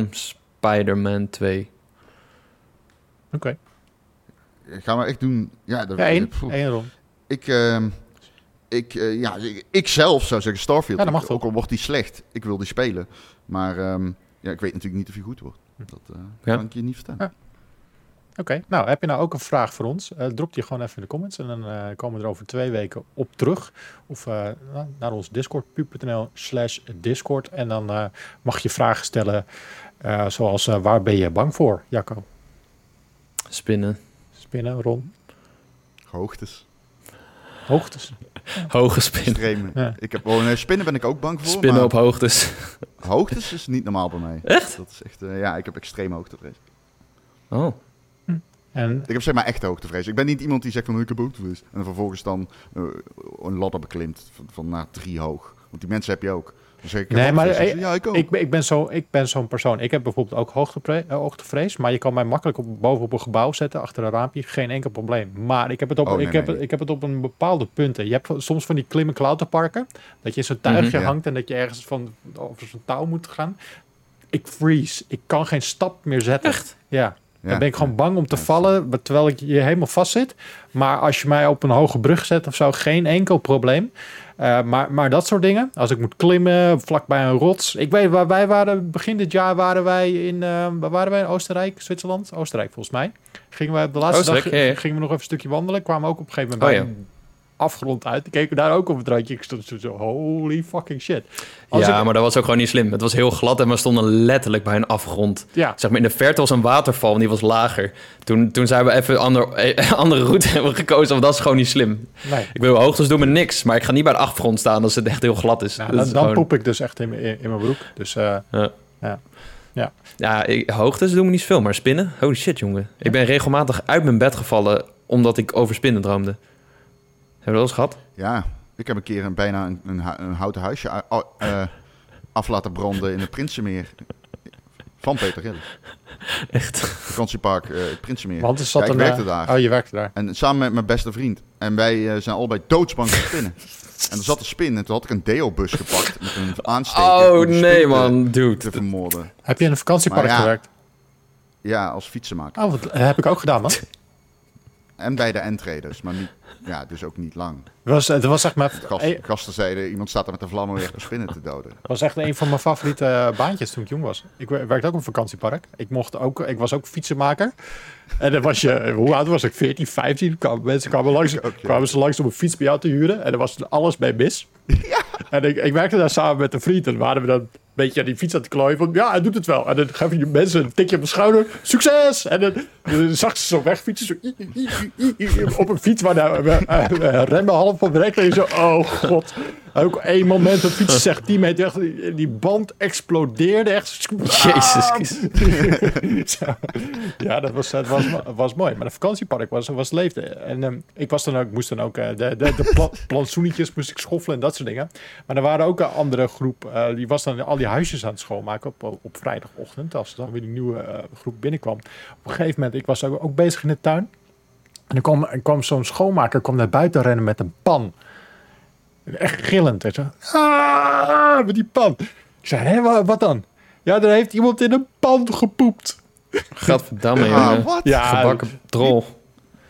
Spider-Man 2. Oké. Gaan we echt doen... Ja, dat, Ja, één. Rond. Ik, ehm, ik, eh, ja, ik, ik zelf zou zeggen Starfield. Ja, dat mag Ik- ook al wordt die slecht, ik wil die spelen. Maar ehm, ja, ik weet natuurlijk niet of hij goed wordt. Dat eh, Ja. kan ik je niet vertellen. Ja. Oké, nou heb je nou ook een vraag voor ons? Eh, drop die gewoon even in de comments en dan eh, komen we er over twee weken op terug. Of eh, nou, naar ons Discord, pu.nl slash Discord. En dan eh, mag je vragen stellen eh, zoals eh, waar ben je bang voor, Jacco? Spinnen. Spinnen, Ron, Hoogtes, hoogtes. Hoge spinnen. Ja. Ik heb, oh, nee, spinnen ben ik ook bang voor. Spinnen maar op hoogtes. Hoogtes is niet normaal bij mij. Echt? Dat is echt, eh, ja, ik heb extreme hoogtevrees. Oh. En Ik heb zeg maar echte hoogtevrees. Ik ben niet iemand die zegt van ik heb hoogtevrees. En dan vervolgens dan eh, een ladder beklimt van, van naar drie hoog. Want die mensen heb je ook. Ik, ik heb Nee, maar, eh, ja, ik ook. ik, ben- ik ben zo- ik ben zo'n persoon. Ik heb bijvoorbeeld ook eh, hoogtevrees. Maar je kan mij makkelijk op, bovenop een gebouw zetten, achter een raampje. Geen enkel probleem. Maar ik heb het op, Oh, nee, ik heb, nee. ik heb het op een bepaalde punten. Je hebt soms van die klimmen klauterparken. Dat je zo'n tuigje Mhm. Ja. hangt en dat je ergens van over zo'n touw moet gaan. Ik freeze. Ik kan geen stap meer zetten. Echt? Ja. Ja. Dan ben ik gewoon bang om te Ja, vallen, terwijl ik je helemaal vast zit. Maar als je mij op een hoge brug zet of zo, geen enkel probleem. Eh, maar, maar dat soort dingen, als ik moet klimmen vlakbij een rots. Ik weet waar wij waren, begin dit jaar waren wij in, eh, waar waren wij in Oostenrijk, Zwitserland? Oostenrijk volgens mij. Gingen op de laatste dag Oostenrijk, ja, ja. gingen we nog even een stukje wandelen. Kwamen ook op een gegeven moment Oh, bij ja. een afgrond uit. Keken we daar ook op het randje. Ik stond zo, holy fucking shit. Als ja, ik- maar dat was ook gewoon niet slim. Het was heel glad en we stonden letterlijk bij een afgrond. ja, Zeg maar, in de verte was een waterval en die was lager. Toen, toen zijn we even een ander, eh, andere route hebben gekozen, want dat is gewoon niet slim. nee. Ik wil hoogtes doen met niks, maar ik ga niet bij de afgrond staan als het echt heel glad is. Nou, dan, is dan gewoon- poep ik dus echt in, mijn- in, in mijn broek. Dus eh, Ja, ik, hoogtes doen me niet veel, maar spinnen? Holy shit, jongen. Ik ben regelmatig uit mijn bed gevallen omdat ik over spinnen droomde. Hebben we dat eens gehad? Ja, ik heb een keer een, bijna een, een, houten huisje eh, af laten branden in het Prinsenmeer. Van Peter Gillis. Echt. Vakantiepark uh, Prinsenmeer. Want er zat Ja, ik een, werkte eh, daar. Oh, je werkte daar. En samen met mijn beste vriend. En wij zijn allebei doodsbang voor spinnen. En er zat een spin en toen had ik een deo-bus gepakt met een aansteker. Oh nee man, dude. Te vermoorden. Heb je in een vakantiepark ja. gewerkt? Ja, als fietsenmaker. Oh, wat, dat heb ik ook gedaan, man. En bij de entraders, maar niet, ja, dus ook niet lang. Was, het was echt eh, gasten zeiden, iemand staat er met een vlam om echt spinnen te doden. Het was echt een van mijn favoriete baantjes toen ik jong was. Ik wer- werkte ook op een vakantiepark. Ik, mocht ook, ik was ook fietsenmaker. En dan was je, hoe oud was ik? 14, 15? Kwamen, mensen kwamen, langs, ook, ja. kwamen ze langs om een fiets bij jou te huren. En er was alles bij mis. En ik, ik werkte daar samen met een vriend. En waren we dan beetje aan die fiets aan het klooien. Van ja, hij doet het wel. En dan gaven die mensen een tikje op de schouder. Succes! En dan, dan zag ze zo wegfietsen. Zo, i- i- i- i- i- op een fiets waar de eh, eh, remmen half van bereikt. En je zo, oh god. Ook één moment, de fiets zegt 10 meter weg. Die, die band explodeerde echt. Jezus. Zo. Ja, dat was, dat was, was mooi. Maar de vakantiepark was, was leefde. En ehm, ik was dan ook, moest dan ook eh, de, de, de pla moest ik schoffelen en dat soort dingen. Maar er waren ook een andere groep. eh, die was dan al die huisjes aan het schoonmaken op, op vrijdagochtend. Als er dan weer die nieuwe eh, groep binnenkwam. Op een gegeven moment, ik was ook, ook bezig in de tuin. En er kwam, kwam zo'n schoonmaker kwam naar buiten rennen met een pan. Echt gillend. hè, Zo. Ah, met die pan. Ik zei, hé, wa- wat dan? Ja, er heeft iemand in een pan gepoept. Gadverdamme, Ah, jongen. wat? Ja, Gebakken drol.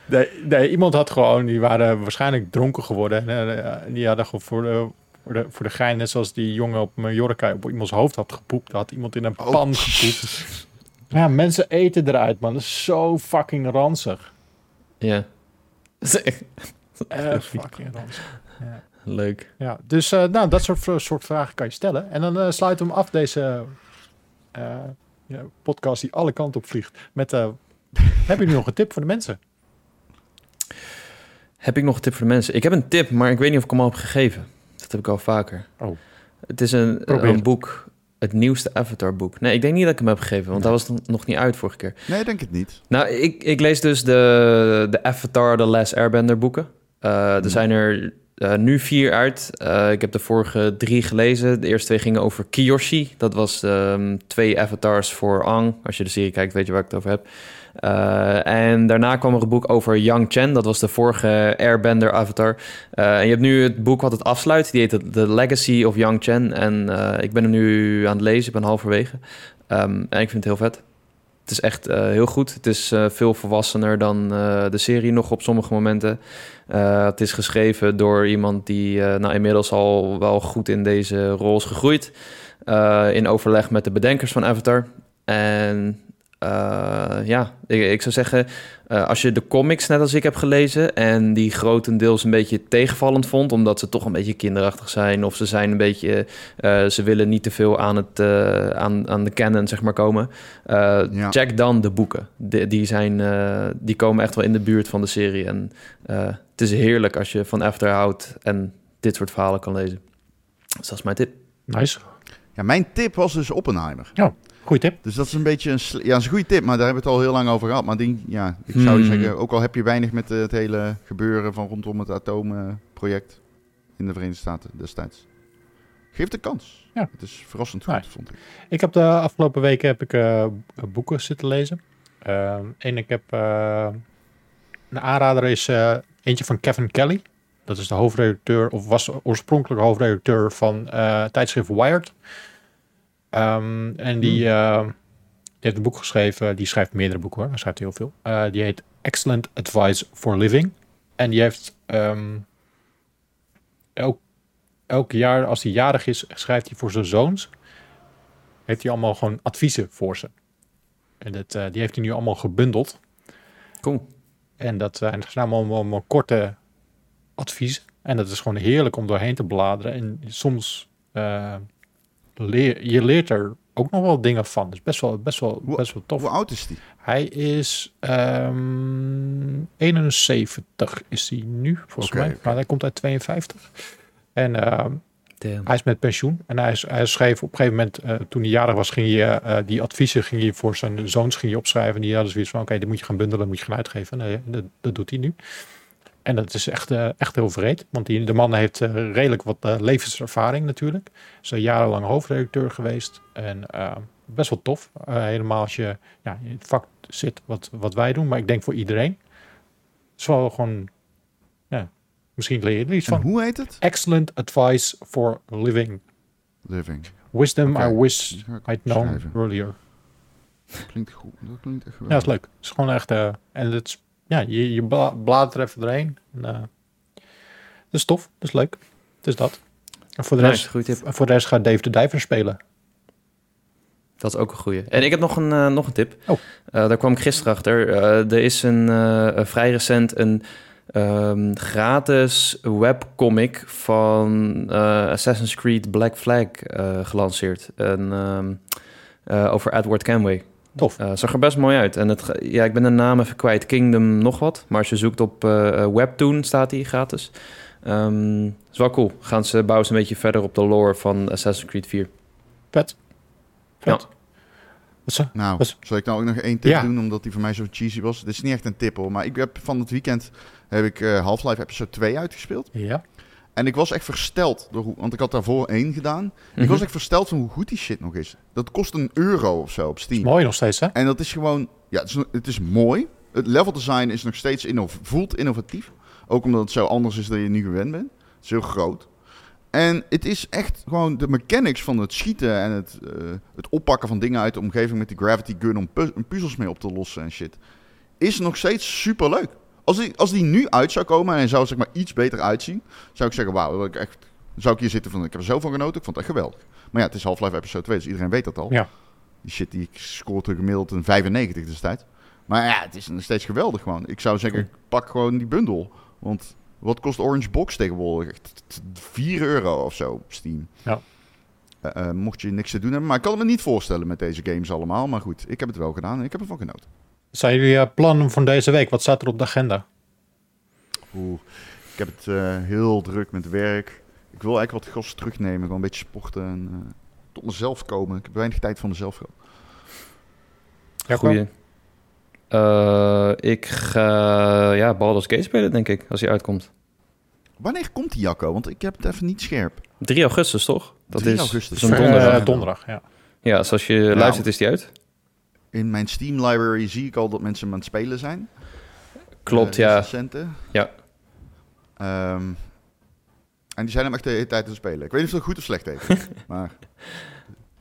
Nee, nee, iemand had gewoon, die waren waarschijnlijk dronken geworden. En, eh, die hadden gewoon voor de, voor, de, voor de gein, net zoals die jongen op Mallorca op iemands hoofd had gepoept. Had iemand in een Oh. pan gepoept. Ja, mensen eten eruit, man. Dat is zo fucking ranzig. Ja. Dat is echt Eh, fucking ranzig. Leuk. Ja, dus eh, nou, dat soort, soort vragen kan je stellen. En dan eh, sluiten we hem af, deze eh, ja, podcast die alle kanten op vliegt. Met, eh, heb je nu nog een tip voor de mensen? Heb ik nog een tip voor de mensen? Ik heb een tip, maar ik weet niet of ik hem al heb gegeven. Heb ik al vaker. Oh. Het is een, Probeer. een boek, het nieuwste Avatar-boek. Nee, ik denk niet dat ik hem heb gegeven, want Nee. dat was nog- niet uit vorige keer. Nee, denk het niet. Nou, ik, ik lees dus de, de Avatar, The Last Airbender boeken. Eh, er zijn er eh, nu vier uit. Eh, ik heb de vorige drie gelezen. De eerste twee gingen over Kiyoshi. Dat was ehm, twee avatars voor Aang. Als je de serie kijkt, weet je waar ik het over heb. Eh, en daarna kwam er een boek over Yang Chen. Dat was de vorige Airbender avatar. Eh, en je hebt nu het boek wat het afsluit. Die heet The Legacy of Yang Chen. En eh, ik ben hem nu aan het lezen. Ik ben halverwege. Ehm, en ik vind het heel vet. Het is echt heel goed. Het is veel volwassener dan de serie nog op sommige momenten. Het is geschreven door iemand die nou, inmiddels al wel goed in deze rol is gegroeid. In overleg met de bedenkers van Avatar. En eh, ja, ik, ik zou zeggen, eh, als je de comics net als ik heb gelezen en die grotendeels een beetje tegenvallend vond, omdat ze toch een beetje kinderachtig zijn of ze zijn een beetje, eh, ze willen niet te veel aan, het, eh, aan, aan de canon zeg maar komen, eh, Ja. check dan de boeken. Die, die, zijn, eh, die komen echt wel in de buurt van de serie en eh, het is heerlijk als je van Avatar houdt en dit soort verhalen kan lezen. Dus dat is mijn tip. Nice. Ja, mijn tip was dus Oppenheimer. Goeie tip. Dus dat is een beetje een, ja, is een goede tip, maar daar hebben we het al heel lang over gehad. Maar die, ja, ik zou Hmm. zeggen, ook al heb je weinig met eh, het hele gebeuren van rondom het atoomproject in de Verenigde Staten destijds. Geef een kans. Ja. Het is verrassend goed, vond ik. Ik heb de afgelopen weken heb ik, eh, boeken zitten lezen. Ehm, en ik heb eh, een aanrader is eentje van Kevin Kelly. Dat is de hoofdredacteur, of was oorspronkelijk hoofdredacteur van tijdschrift Wired. Ehm, en die, eh, die heeft een boek geschreven. Die schrijft meerdere boeken hoor. Hij schrijft heel veel. Eh, die heet Excellent Advice for Living. En die heeft ehm, elk, elk jaar, als hij jarig is, schrijft hij voor zijn zoons heeft hij allemaal gewoon adviezen voor ze. En dat, eh, die heeft hij nu allemaal gebundeld. Cool. En dat zijn zijn allemaal, allemaal korte adviezen. En dat is gewoon heerlijk om doorheen te bladeren. En soms leer je leert er ook nog wel dingen van. Dus best wel, best wel, Hoe- best wel tof. Hoe oud is die? Hij is ehm 71 is hij nu, volgens mij. Maar hij komt uit 52. En ehm, hij is met pensioen en hij, is, hij schreef op een gegeven moment, eh, toen hij jarig was, ging je eh, die adviezen ging je voor zijn zoons ging je opschrijven. En die hadden zoiets van, oké, dit moet je gaan bundelen, moet je gaan uitgeven. Nee, dat, dat doet hij nu. En dat is echt, eh, echt heel vreed, want die, de man heeft eh, redelijk wat eh, levenservaring natuurlijk. Is jarenlang hoofdredacteur geweest. En best wel tof. Helemaal als je ja, in het vak zit wat, wat wij doen. Maar ik denk voor iedereen. Het is wel gewoon... Ja, misschien leer je er iets En van. hoe heet het? Excellent advice for living. Living. Wisdom Oké, I wish I'd known earlier. Klinkt goed. Dat klinkt echt Ja, dat is leuk. Het is gewoon echt... en het is, ja, je, je bla- bladert er even doorheen. En, eh, dat is tof. Dat is leuk. Het is dat. En voor de rest, Nice, voor de rest gaat Dave de Diver spelen. Dat is ook een goeie. En ik heb nog een, eh, nog een tip. Oh. Eh, daar kwam ik gisteren achter. Er is een, vrij recent een ehm, gratis webcomic van Assassin's Creed Black Flag gelanceerd. En, ehm, eh, over Edward Kenway. Tof. Eh, zag er best mooi uit. En het, ja, ik ben de naam even kwijt. Kingdom nog wat. Maar als je zoekt op eh, eh, Webtoon staat die gratis. Ehm is wel cool. Gaan ze bouwen ze een beetje verder op de lore van Assassin's Creed 4. Vet. Vet. Ja. Wat zo? Nou, zal ik nou ook nog één tip Ja. doen, omdat die voor mij zo cheesy was? Dit is niet echt een tip hoor, maar ik heb van het weekend heb ik eh, Half-Life episode 2 uitgespeeld. Ja. En ik was echt versteld, door hoe, want ik had daarvoor één gedaan. Ik Mhm. was echt versteld van hoe goed die shit nog is. Dat kost een euro of zo op Steam. Mooi nog steeds, hè? En dat is gewoon, ja, het is, het is mooi. Het level design is nog steeds innov voelt innovatief. Ook omdat het zo anders is dan je nu gewend bent. Het is heel groot. En het is echt gewoon de mechanics van het schieten en het, eh, het oppakken van dingen uit de omgeving met die gravity gun om pu- puzzels mee op te lossen en shit. Is nog steeds super leuk. Als die, als die nu uit zou komen en hij zou zeg maar iets beter uitzien, zou ik zeggen, wauw, dat ik echt, zou ik hier zitten van, ik heb er zo van genoten, ik vond het echt geweldig. Maar ja, het is Half-Life episode 2, dus iedereen weet dat al. Ja. Die shit die ik scoorde gemiddeld een 95 destijds. Maar ja, het is nog steeds geweldig gewoon. Ik zou zeggen, pak gewoon die bundel. Want wat kost Orange Box tegenwoordig? Echt t- 4 euro of zo op Steam. Ja. Eh, eh, mocht je niks te doen hebben. Maar ik kan me niet voorstellen met deze games allemaal. Maar goed, ik heb het wel gedaan en ik heb ervan genoten. Zijn jullie eh, plannen van deze week? Wat staat er op de agenda? Oeh, ik heb het eh, heel druk met werk. Ik wil eigenlijk wat gas terugnemen. Gewoon een beetje sporten en eh, tot mezelf komen. Ik heb weinig tijd voor mezelf gehad. Jacco? Goeie. Eh, ik ga ja, Baldur's Gate spelen, denk ik, als hij uitkomt. Wanneer komt die Jacco? Want ik heb het even niet scherp. 3 augustus, toch? Dat 3 is augustus. zo'n Eh, donderdag. donderdag, ja. Ja, zoals je luistert is die uit. In mijn Steam library zie ik al dat mensen aan het spelen zijn. Klopt, Eh, ja. recensenten. Ja. Ehm, en die zijn hem echt de hele tijd aan het spelen. Ik weet niet of dat goed of slecht is. maar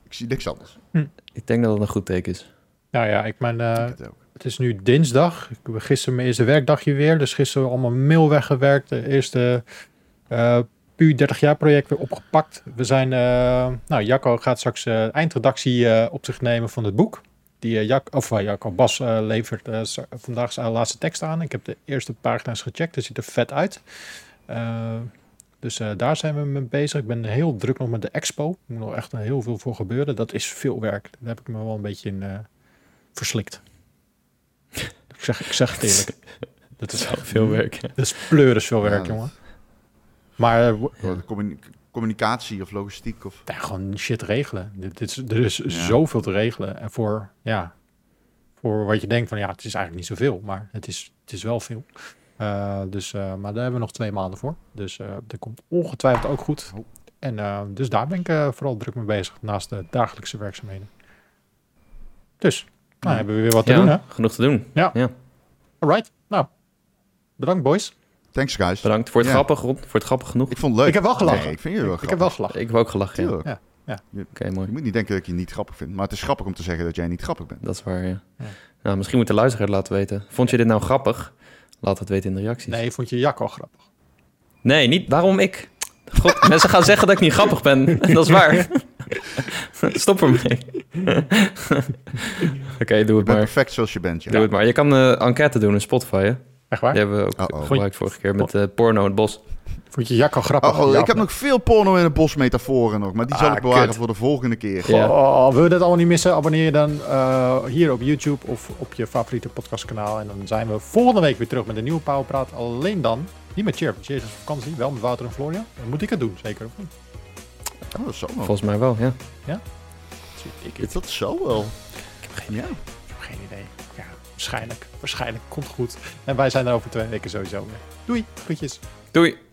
ik zie niks anders. Ik denk dat het een goed teken is. Nou ja, ik mijn, eh, Ik het is nu dinsdag. Ik heb gisteren mijn eerste werkdagje weer. Dus gisteren allemaal mail weggewerkt. De eerste eh PU 30 jaar project weer opgepakt. We zijn, eh, nou Jacco gaat straks eindredactie eh, op zich nemen van het boek. Die eh, Jak of, uh, Jacco Bas eh, levert eh, vandaag zijn laatste tekst aan. Ik heb de eerste pagina's gecheckt. Het ziet er vet uit. Eh, dus eh, daar zijn we mee bezig. Ik ben heel druk nog met de expo. Er moet nog echt heel veel voor gebeuren. Dat is veel werk. Daar heb ik me wel een beetje in eh, verslikt. ik, zeg, ik zeg het eerlijk. Dat is, Veel werk. ja. dat is pleuris veel werk, Ja, dat- jongen. Maar eh, Wat communi- communicatie of logistiek of... ja, gewoon shit regelen. Dit, dit is, er is Ja. zoveel te regelen. En voor, ja, voor wat je denkt van ja, het is eigenlijk niet zoveel. Maar het is, het is wel veel. Eh, dus, eh, maar daar hebben we nog twee maanden voor. Dus eh dat komt ongetwijfeld ook goed. Oh. En eh, dus daar ben ik eh, vooral druk mee bezig. Naast de dagelijkse werkzaamheden. Dus, nou Ja. hebben we weer wat te Ja, doen hè. genoeg te doen. Alright, nou. Bedankt boys. Thanks guys. Bedankt voor het Ja. grappig, Ron. Voor het grappig genoeg. Ik vond het leuk. Ik heb wel gelachen. Nee, ik vind je wel Ik heb wel grappig. gelachen. Ik heb ook gelachen, ja. Ja. Oké, mooi. Je moet niet denken dat ik je niet grappig vind. Maar het is grappig om te zeggen dat jij niet grappig bent. Dat is waar, ja. Ja. Nou, misschien moet de luisteraar het laten weten. Vond je dit nou grappig? Laat het weten in de reacties. Nee, vond je Jacco grappig? Nee, niet. Waarom ik? God, mensen gaan zeggen dat ik niet grappig ben. En dat is waar. Stop ermee. Oké, doe Je het bent maar. perfect zoals je bent. Ja. Doe het maar. Je kan een enquête doen in Spotify, hè? Echt waar? Die hebben we ook Uh-oh. gebruikt vorige keer met eh, porno in het bos. Vond je Jacco grappig? Oh, oh, Ja ik heb nog veel porno in het bos metaforen nog. Maar die zal Ah, ik bewaren kut. voor de volgende keer. Ja. Oh, wil je dat allemaal niet missen? Abonneer je dan eh, hier op YouTube of op je favoriete podcastkanaal. En dan zijn we volgende week weer terug met een nieuwe Powerpraat. Alleen dan, niet met Chirp. Cheers is vakantie, wel met Wouter en Florian. Dan moet ik het doen, zeker of niet? Oh, dat zal wel. Volgens mij wel, ja. Ik, ik, Is dat zo wel? Ja. heb geen idee. Waarschijnlijk. Waarschijnlijk. Komt goed. En wij zijn er over twee weken sowieso weer. Doei. Groetjes. Doei!